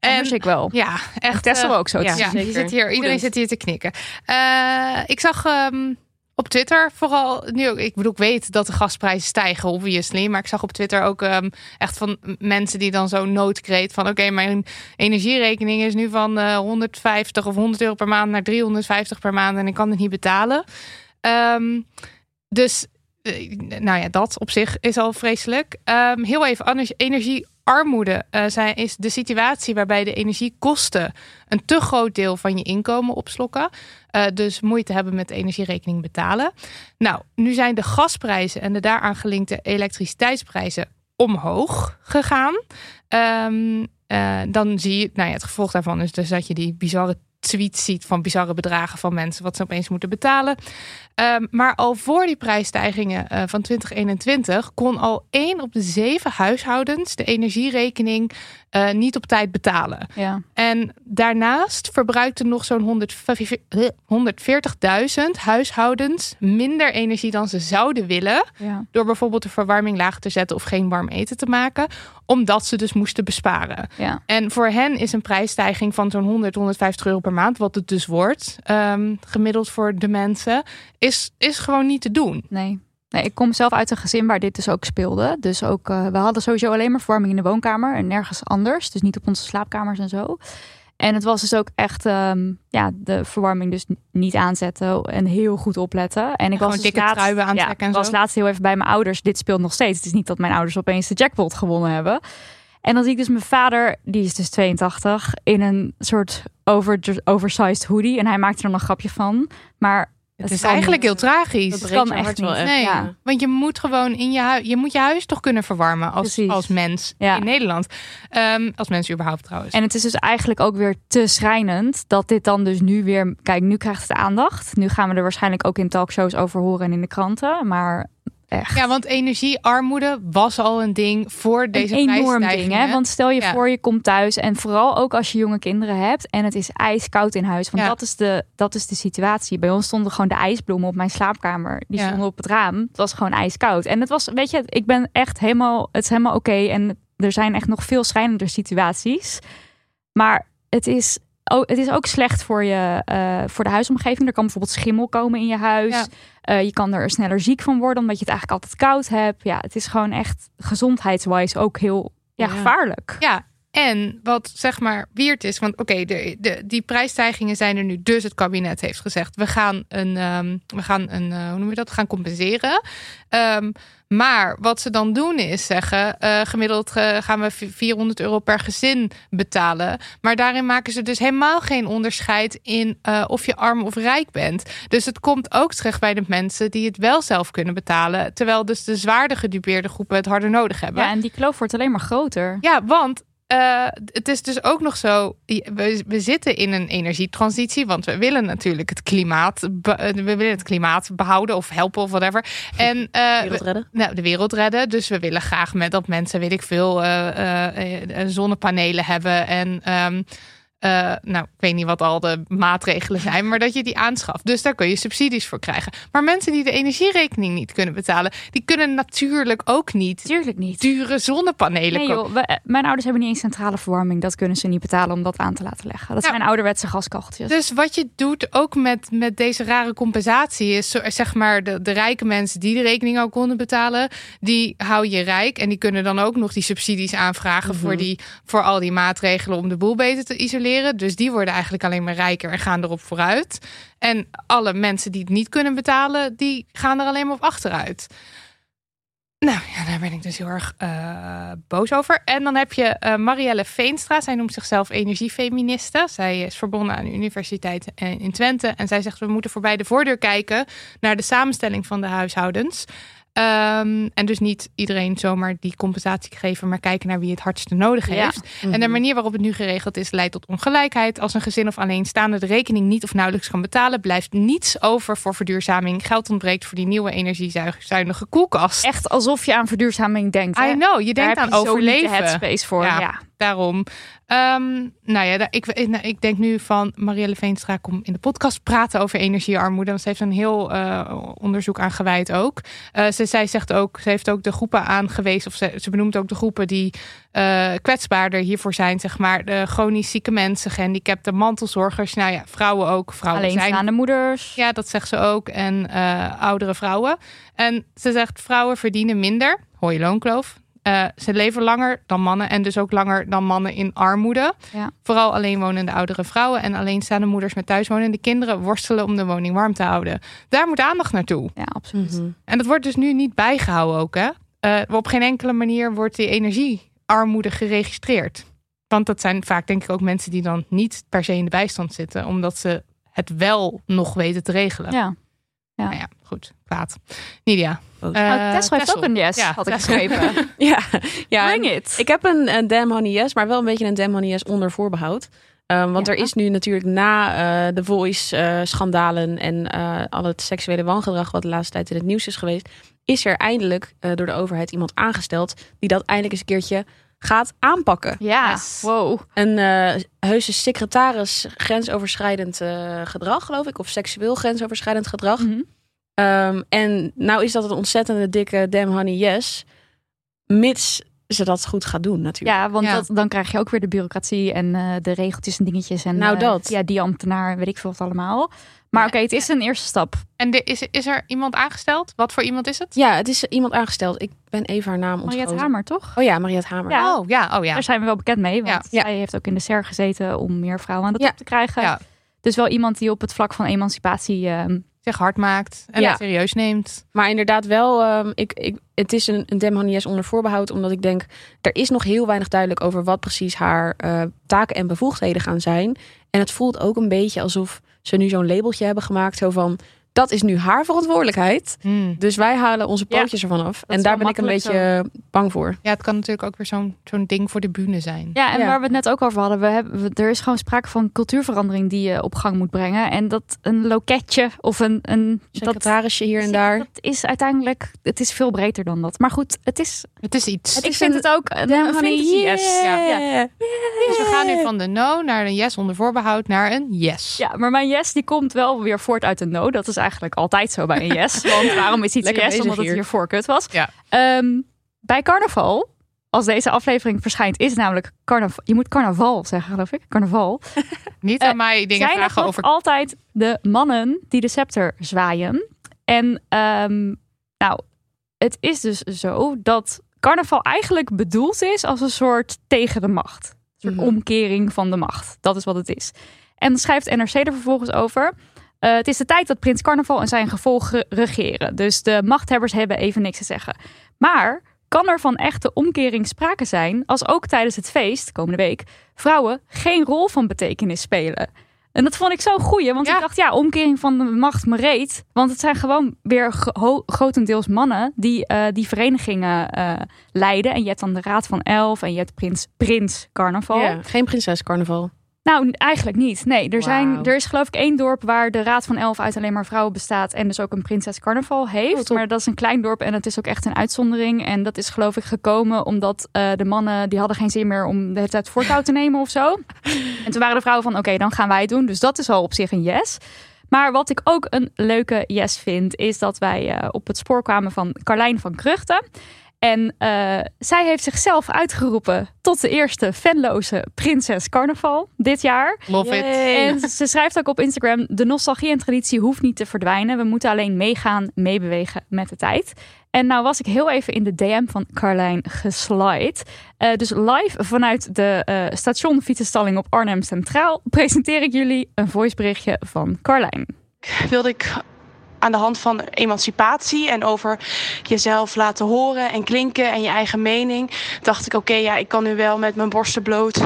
Anders ik wel. Ja, echt. Tessel eh, ook zo. Ja, zeker zit hier, iedereen zit hier te knikken. Eh, ik zag ehm, op Twitter vooral nu ook. Ik bedoel, ik weet dat de gasprijzen stijgen, obviously. Maar ik zag op Twitter ook ehm, echt van mensen die dan zo noodkreet van: oké, mijn energierekening is nu van eh, 150 of 100 euro per maand naar 350 per maand en ik kan het niet betalen. Ehm, dus, eh, nou ja, dat op zich is al vreselijk. Ehm, heel even energiearmoede eh, zijn, is de situatie waarbij de energiekosten een te groot deel van je inkomen opslokken. Eh, dus moeite hebben met de energierekening betalen. Nou, nu zijn de gasprijzen en de daaraan gelinkte elektriciteitsprijzen omhoog gegaan. Ehm, eh, dan zie je, nou ja, het gevolg daarvan is dus dat je die bizarre tweets ziet van bizarre bedragen van mensen wat ze opeens moeten betalen. Ehm, maar al voor die prijsstijgingen eh, van 2021 kon al één op de zeven huishoudens de energierekening eh, niet op tijd betalen. Ja. En daarnaast verbruikten nog zo'n 140 140.000 huishoudens minder energie dan ze zouden willen. ja. Door bijvoorbeeld de verwarming laag te zetten of geen warm eten te maken. Omdat ze dus moesten besparen. Ja. En voor hen is een prijsstijging van zo'n 100, 150 euro per maand, wat het dus wordt, ehm, gemiddeld voor de mensen, is, is gewoon niet te doen. Nee. nee. Ik kom zelf uit een gezin waar dit dus ook speelde. Dus ook, eh, we hadden sowieso alleen maar verwarming in de woonkamer en nergens anders. Dus niet op onze slaapkamers en zo. En het was dus ook echt, ehm, ja, de verwarming dus niet aanzetten en heel goed opletten. En ik was dus dikke laatst, truien aantrekken ja, en ik was zo. laatst heel even bij mijn ouders. Dit speelt nog steeds. Het is niet dat mijn ouders opeens de jackpot gewonnen hebben. En dan zie ik dus mijn vader, die is dus 82, in een soort over, oversized hoodie. En hij maakt er dan een grapje van. Maar Het is eigenlijk niet. heel tragisch. Dat kan echt niet. echt. Nee, ja. want je moet gewoon in je huis, je moet je huis toch kunnen verwarmen als, Precies. als mens Ja. in Nederland. Ehm, als mens überhaupt trouwens. En het is dus eigenlijk ook weer te schrijnend dat dit dan dus nu weer... Kijk, nu krijgt het aandacht. Nu gaan we er waarschijnlijk ook in talkshows over horen en in de kranten. Maar echt ja, want energiearmoede was al een ding voor deze een enorm ding. Hè? Want stel je Ja. voor, je komt thuis en vooral ook als je jonge kinderen hebt en het is ijskoud in huis. Want Ja. dat, is de, dat is de situatie. Bij ons stonden gewoon de ijsbloemen op mijn slaapkamer. Die Ja. stonden op het raam. Het was gewoon ijskoud. En het was, weet je, ik ben echt helemaal, het is helemaal oké. En er zijn echt nog veel schrijnender situaties. Maar het is, ook, het is ook slecht voor, je, eh, voor de huisomgeving. Er kan bijvoorbeeld schimmel komen in je huis. Eh, je kan er sneller ziek van worden, omdat je het eigenlijk altijd koud hebt. Ja, het is gewoon echt gezondheidswise ook heel ja, Ja. gevaarlijk. Ja, en wat zeg maar weird is, want oké, de, de, die prijsstijgingen zijn er nu. Dus het kabinet heeft gezegd, we gaan een, ehm, we gaan een, eh, hoe noem je dat? We gaan compenseren. Ehm, Maar wat ze dan doen is zeggen, eh, gemiddeld eh, gaan we 400 euro per gezin betalen. Maar daarin maken ze dus helemaal geen onderscheid in eh, of je arm of rijk bent. Dus het komt ook terecht bij de mensen die het wel zelf kunnen betalen. Terwijl dus de zwaarder gedupeerde groepen het harder nodig hebben. Ja, en die kloof wordt alleen maar groter. Ja, want uh, het is dus ook nog zo. We, we zitten in een energietransitie. Want we willen natuurlijk het klimaat. we willen het klimaat behouden of helpen of whatever. En uh, de wereld redden. Nou, de wereld redden. Dus we willen graag met dat mensen, weet ik veel, uh, zonnepanelen hebben. En um, uh, nou, ik weet niet wat al de maatregelen zijn, maar dat je die aanschaft. Dus daar kun je subsidies voor krijgen. Maar mensen die de energierekening niet kunnen betalen, die kunnen natuurlijk ook niet, Tuurlijk niet. dure zonnepanelen nee, joh, we, mijn ouders hebben niet eens centrale verwarming. Dat kunnen ze niet betalen om dat aan te laten leggen. Dat Nou, zijn ouderwetse gaskacheltjes. Dus wat je doet ook met, met deze rare compensatie is zeg maar de, de rijke mensen die de rekening al konden betalen, die hou je rijk en die kunnen dan ook nog die subsidies aanvragen voor, die, voor al die maatregelen om de boel beter te isoleren. Dus die worden eigenlijk alleen maar rijker en gaan erop vooruit. En alle mensen die het niet kunnen betalen, die gaan er alleen maar op achteruit. Nou ja, daar ben ik dus heel erg eh, boos over. En dan heb je eh, Marielle Veenstra. Zij noemt zichzelf energiefeministe. Zij is verbonden aan de Universiteit eh, in Twente. En zij zegt we moeten voorbij de voordeur kijken naar de samenstelling van de huishoudens. Ehm, en dus niet iedereen zomaar die compensatie geven, maar kijken naar wie het hardste nodig Ja. heeft. En de manier waarop het nu geregeld is, leidt tot ongelijkheid. Als een gezin of alleenstaande de rekening niet of nauwelijks kan betalen, blijft niets over voor verduurzaming. Geld ontbreekt voor die nieuwe energiezuinige koelkast. Echt alsof je aan verduurzaming denkt. hè? I know, je Daar denkt heb aan je zo niet de overleven. headspace voor. Ja. Ja. Daarom. Ehm, nou ja, ik, ik, nou, ik denk nu van Marielle Veenstra kom in de podcast praten over energiearmoede. Want ze heeft een heel eh, onderzoek aan gewijd ook. Eh, ze, zij zegt ook, ze heeft ook de groepen aangewezen, of ze, ze benoemt ook de groepen die eh, kwetsbaarder hiervoor zijn, zeg maar. De chronisch zieke mensen, gehandicapten, mantelzorgers. Nou ja, vrouwen ook. Vrouwen zijn Alleenstaande moeders. ja, dat zegt ze ook. En oudere vrouwen. En ze zegt vrouwen verdienen minder. Hoor je loonkloof. Eh, ze leven langer dan mannen en dus ook langer dan mannen in armoede. Ja. Vooral alleenwonende oudere vrouwen en alleenstaande moeders met thuiswonende kinderen worstelen om de woning warm te houden. Daar moet aandacht naartoe. Ja, absoluut. Mhm. En dat wordt dus nu niet bijgehouden ook. Hè? Eh, op geen enkele manier wordt die energiearmoede geregistreerd. Want dat zijn vaak denk ik ook mensen die dan niet per se in de bijstand zitten, omdat ze het wel nog weten te regelen. Ja. Nou ja, goed. Kwaad. Nidia. Boos. Eh, Nou, Tessel heeft Tessel. ook een yes, Ja, had ik geschreven. Ja, ja Bring it. Ik heb een, een Damn Honey Yes, maar wel een beetje een Damn Honey Yes onder voorbehoud. Um, want Ja. er is nu natuurlijk na uh, de Voice-schandalen en uh, al het seksuele wangedrag wat de laatste tijd in het nieuws is geweest, is er eindelijk uh, door de overheid iemand aangesteld die dat eindelijk eens een keertje gaat aanpakken. Ja, Yes. wow. Een uh, heuse secretaris grensoverschrijdend uh, gedrag, geloof ik, of seksueel grensoverschrijdend gedrag. Mhm. Um, en nou is dat een ontzettende dikke damn honey yes, mits ze dat goed gaat doen natuurlijk. Ja, want Ja. Dat, dan krijg je ook weer de bureaucratie en eh, de regeltjes en dingetjes. En, Nou, eh, dat. ja, die ambtenaar, weet ik veel wat allemaal. Maar Ja. oké, het is een eerste stap. En de, is, is er iemand aangesteld? Wat voor iemand is het? Ja, het is iemand aangesteld. Ik ben even haar naam Mariette ontschoten. Hamer, toch? Oh ja, Mariette Hamer. Ja. Oh ja, oh ja. Daar zijn we wel bekend mee. Want Ja. zij heeft ook in de SER gezeten om meer vrouwen aan de Ja. top te krijgen. Ja. Dus wel iemand die op het vlak van emancipatie... ehm, Zich hard maakt en Ja. het serieus neemt. Maar inderdaad wel, ehm, ik, ik, het is een, een yes onder voorbehoud. Omdat ik denk, er is nog heel weinig duidelijk over wat precies haar eh, taken en bevoegdheden gaan zijn. En het voelt ook een beetje alsof ze nu zo'n labeltje hebben gemaakt. Zo van, dat is nu haar verantwoordelijkheid. Hmm. Dus wij halen onze Ja, pootjes ervan af. En daar ben ik een beetje bang voor. Ja, het kan natuurlijk ook weer zo'n zo'n ding voor de bühne zijn. Ja, en Ja. waar we het net ook over hadden, we hebben, we- er is gewoon sprake van cultuurverandering die je op gang moet brengen. En dat een loketje of een. een dat, Secretarisje hier en daar. dat is uiteindelijk, het is veel breder dan dat. Maar goed, het is. Het is iets. ik is vind een het ook een, een yes. Ja. yeah. Dus we gaan nu van de no naar een yes onder voorbehoud naar een yes. ja, maar mijn yes die komt wel weer voort uit een no. Dat is eigenlijk altijd zo bij een yes. Want waarom is iets yes? Omdat het hier. hiervoor kut was. Ja. Ehm, bij carnaval, als deze aflevering verschijnt, is namelijk carnaval. Je moet carnaval zeggen, geloof ik. Carnaval. Niet Eh, aan mij dingen zijn vragen over. altijd de mannen die de scepter zwaaien. En ehm, nou, het is dus zo dat carnaval eigenlijk bedoeld is als een soort tegen de macht. Een soort Mhm. omkering van de macht. Dat is wat het is. En dan schrijft NRC er vervolgens over. Eh, het is de tijd dat Prins Carnaval en zijn gevolgen regeren. Dus de machthebbers hebben even niks te zeggen. Maar kan er van echte omkering sprake zijn als ook tijdens het feest, komende week, vrouwen geen rol van betekenis spelen? En dat vond ik zo'n goeie, want Ja. ik dacht, ja, omkering van de macht me reet. Want het zijn gewoon weer gro- grotendeels mannen die eh, die verenigingen eh, leiden. En je hebt dan de Raad van Elf en je hebt Prins, Prins Carnaval. Ja, geen prinses carnaval. Nou, eigenlijk niet. Nee, er, zijn, er is geloof ik één dorp waar de Raad van Elf uit alleen maar vrouwen bestaat. En dus ook een prinses carnaval heeft. Oh, maar dat is een klein dorp en het is ook echt een uitzondering. En dat is geloof ik gekomen omdat eh, de mannen die hadden geen zin meer om de hele tijd voortouw te nemen of zo. En toen waren de vrouwen van oké, dan gaan wij het doen. Dus dat is al op zich een yes. Maar wat ik ook een leuke yes vind, is dat wij eh, op het spoor kwamen van Carlijn van Kruchten. En eh, zij heeft zichzelf uitgeroepen tot de eerste fanloze prinses carnaval dit jaar. Love it. En ze schrijft ook op Instagram: de nostalgie en traditie hoeft niet te verdwijnen. We moeten alleen meegaan, meebewegen met de tijd. En nou was ik heel even in de DM van Carlijn geslide. Eh, dus live vanuit de eh station fietsenstalling op Arnhem Centraal presenteer ik jullie een voiceberichtje van Carlijn. wilde ik aan de hand van emancipatie en over jezelf laten horen en klinken en je eigen mening, dacht ik: oké, ja, ik kan nu wel met mijn borsten bloot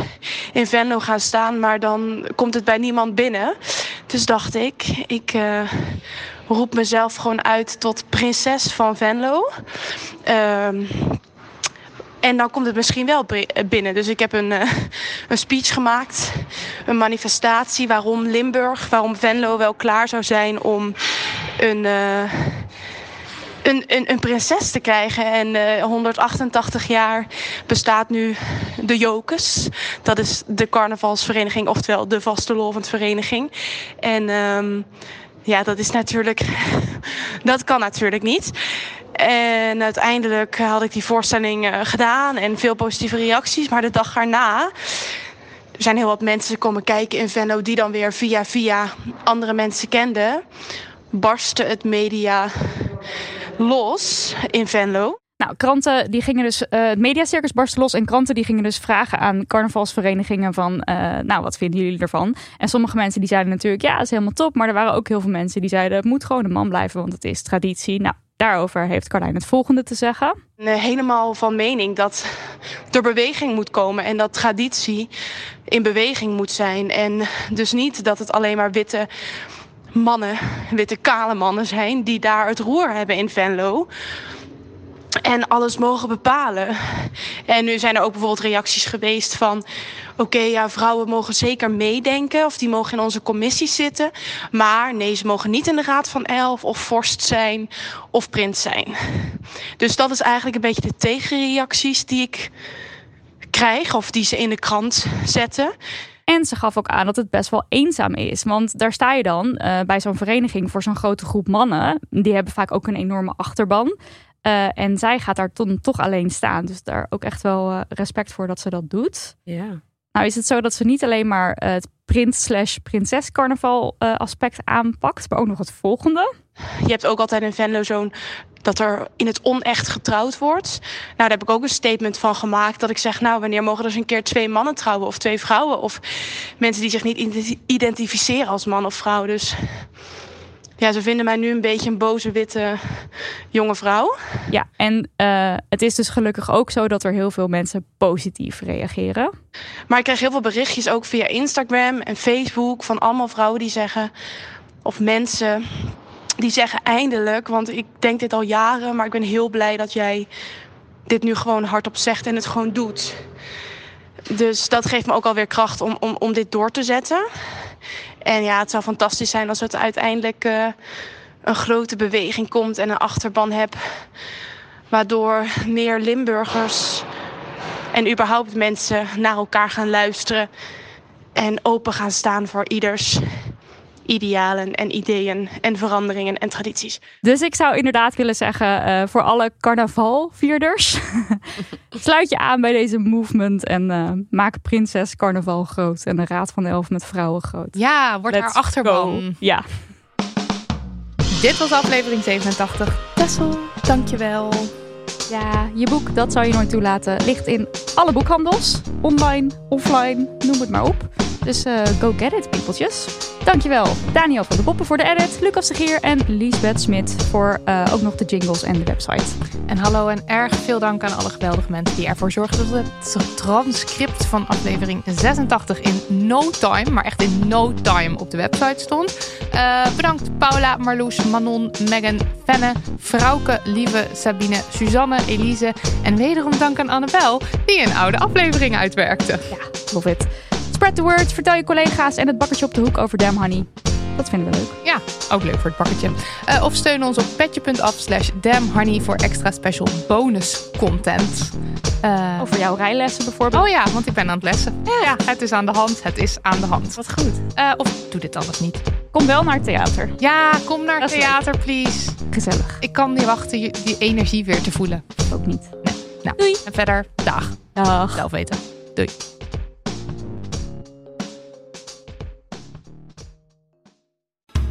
in Venlo gaan staan, maar dan komt het bij niemand binnen. Dus dacht ik: ik eh, roep mezelf gewoon uit tot prinses van Venlo. Ehm, en dan komt het misschien wel bi- binnen. Dus ik heb een, eh, een speech gemaakt. Een manifestatie waarom Limburg, waarom Venlo wel klaar zou zijn om een, eh, een, een, prinses te krijgen. En eh 188 jaar bestaat nu de Jokers. Dat is de carnavalsvereniging, oftewel de vastelovendvereniging. En ehm, ja, dat is natuurlijk... dat kan natuurlijk niet. En uiteindelijk had ik die voorstelling eh, gedaan en veel positieve reacties. Maar de dag erna er zijn heel wat mensen komen kijken in Venlo die dan weer via via andere mensen kenden. Barstte het media los in Venlo. Nou, kranten die gingen dus, eh het mediacircus barstte los en kranten die gingen dus vragen aan carnavalsverenigingen van, eh, nou, wat vinden jullie ervan? En sommige mensen die zeiden natuurlijk, ja, het is helemaal top, maar er waren ook heel veel mensen die zeiden, het moet gewoon een man blijven, want het is traditie. Nou, daarover heeft Carlijn het volgende te zeggen. helemaal van mening dat er beweging moet komen en dat traditie in beweging moet zijn. En dus niet dat het alleen maar witte mannen, witte kale mannen zijn die daar het roer hebben in Venlo. En alles mogen bepalen. En nu zijn er ook bijvoorbeeld reacties geweest van... oké, ja, vrouwen mogen zeker meedenken... of die mogen in onze commissies zitten. Maar nee, ze mogen niet in de Raad van Elf... of vorst zijn of prins zijn. Dus dat is eigenlijk een beetje de tegenreacties die ik krijg... of die ze in de krant zetten. En ze gaf ook aan dat het best wel eenzaam is. Want daar sta je dan eh, bij zo'n vereniging voor zo'n grote groep mannen. Die hebben vaak ook een enorme achterban. Eh, en zij gaat daar toch alleen staan. Dus daar ook echt wel eh, respect voor dat ze dat doet. Ja. Nou is het zo dat ze niet alleen maar het prins slash prinses carnaval eh, aspect aanpakt. Maar ook nog het volgende. Je hebt ook altijd in Venlo zo'n dat er in het onecht getrouwd wordt. Nou, daar heb ik ook een statement van gemaakt. Dat ik zeg, nou, wanneer mogen er eens een keer twee mannen trouwen of twee vrouwen? Of mensen die zich niet identi- identificeren als man of vrouw. Dus ja, ze vinden mij nu een beetje een boze witte jonge vrouw. Ja, en eh, het is dus gelukkig ook zo dat er heel veel mensen positief reageren. Maar ik krijg heel veel berichtjes ook via Instagram en Facebook van allemaal vrouwen die zeggen, of mensen die zeggen eindelijk, want ik denk dit al jaren, maar ik ben heel blij dat jij dit nu gewoon hardop zegt en het gewoon doet. Dus dat geeft me ook alweer kracht om, om, om dit door te zetten. En ja, het zou fantastisch zijn als het uiteindelijk eh, een grote beweging komt en een achterban heb. Waardoor meer Limburgers en überhaupt mensen naar elkaar gaan luisteren. En open gaan staan voor ieders idealen en ideeën en veranderingen en tradities. Dus ik zou inderdaad willen zeggen eh, voor alle carnavalvierders. sluit je aan bij deze movement en eh, maak prinses carnaval groot. En de Raad van de Elf met vrouwen groot. Ja, wordt haar achterban. go. Ja. Dit was aflevering 87. Tessel, dankjewel. ja, je boek Dat zou je nooit toelaten ligt in alle boekhandels. Online, offline, noem het maar op. Dus uh, go get it, peopletjes. Dankjewel Daniel van de Poppen voor de edit, Lucas de en Liesbeth Smit voor uh, ook nog de jingles en de website. En hallo en erg veel dank aan alle geweldige mensen die ervoor zorgen dat het transcript van aflevering 86 in no time, maar echt in no time op de website stond. Uh, bedankt Paula, Marloes, Manon, Megan, Fenne, Frauke, Lieve, Sabine, Suzanne, Elise en wederom dank aan Annabel die een oude aflevering uitwerkte. Ja, love it. Spread the word, vertel je collega's en het bakkertje op de hoek over Damn Honey. Dat vinden we leuk. Ja, ook leuk voor het bakkertje. Uh, of steun ons op petje.af slash damnhoney voor extra special bonus content. Uh, over jouw rijlessen bijvoorbeeld. Oh ja, want ik ben aan het lessen. Ja, ja het is aan de hand. Het is aan de hand. Wat goed. Uh, of doe dit anders niet. Kom wel naar het theater. Ja, kom naar het theater, please. Gezellig. Ik kan niet wachten die energie weer te voelen. Ook niet. Nee. Nou, Doei. En verder, dag. Dag. Zelf weten. Doei.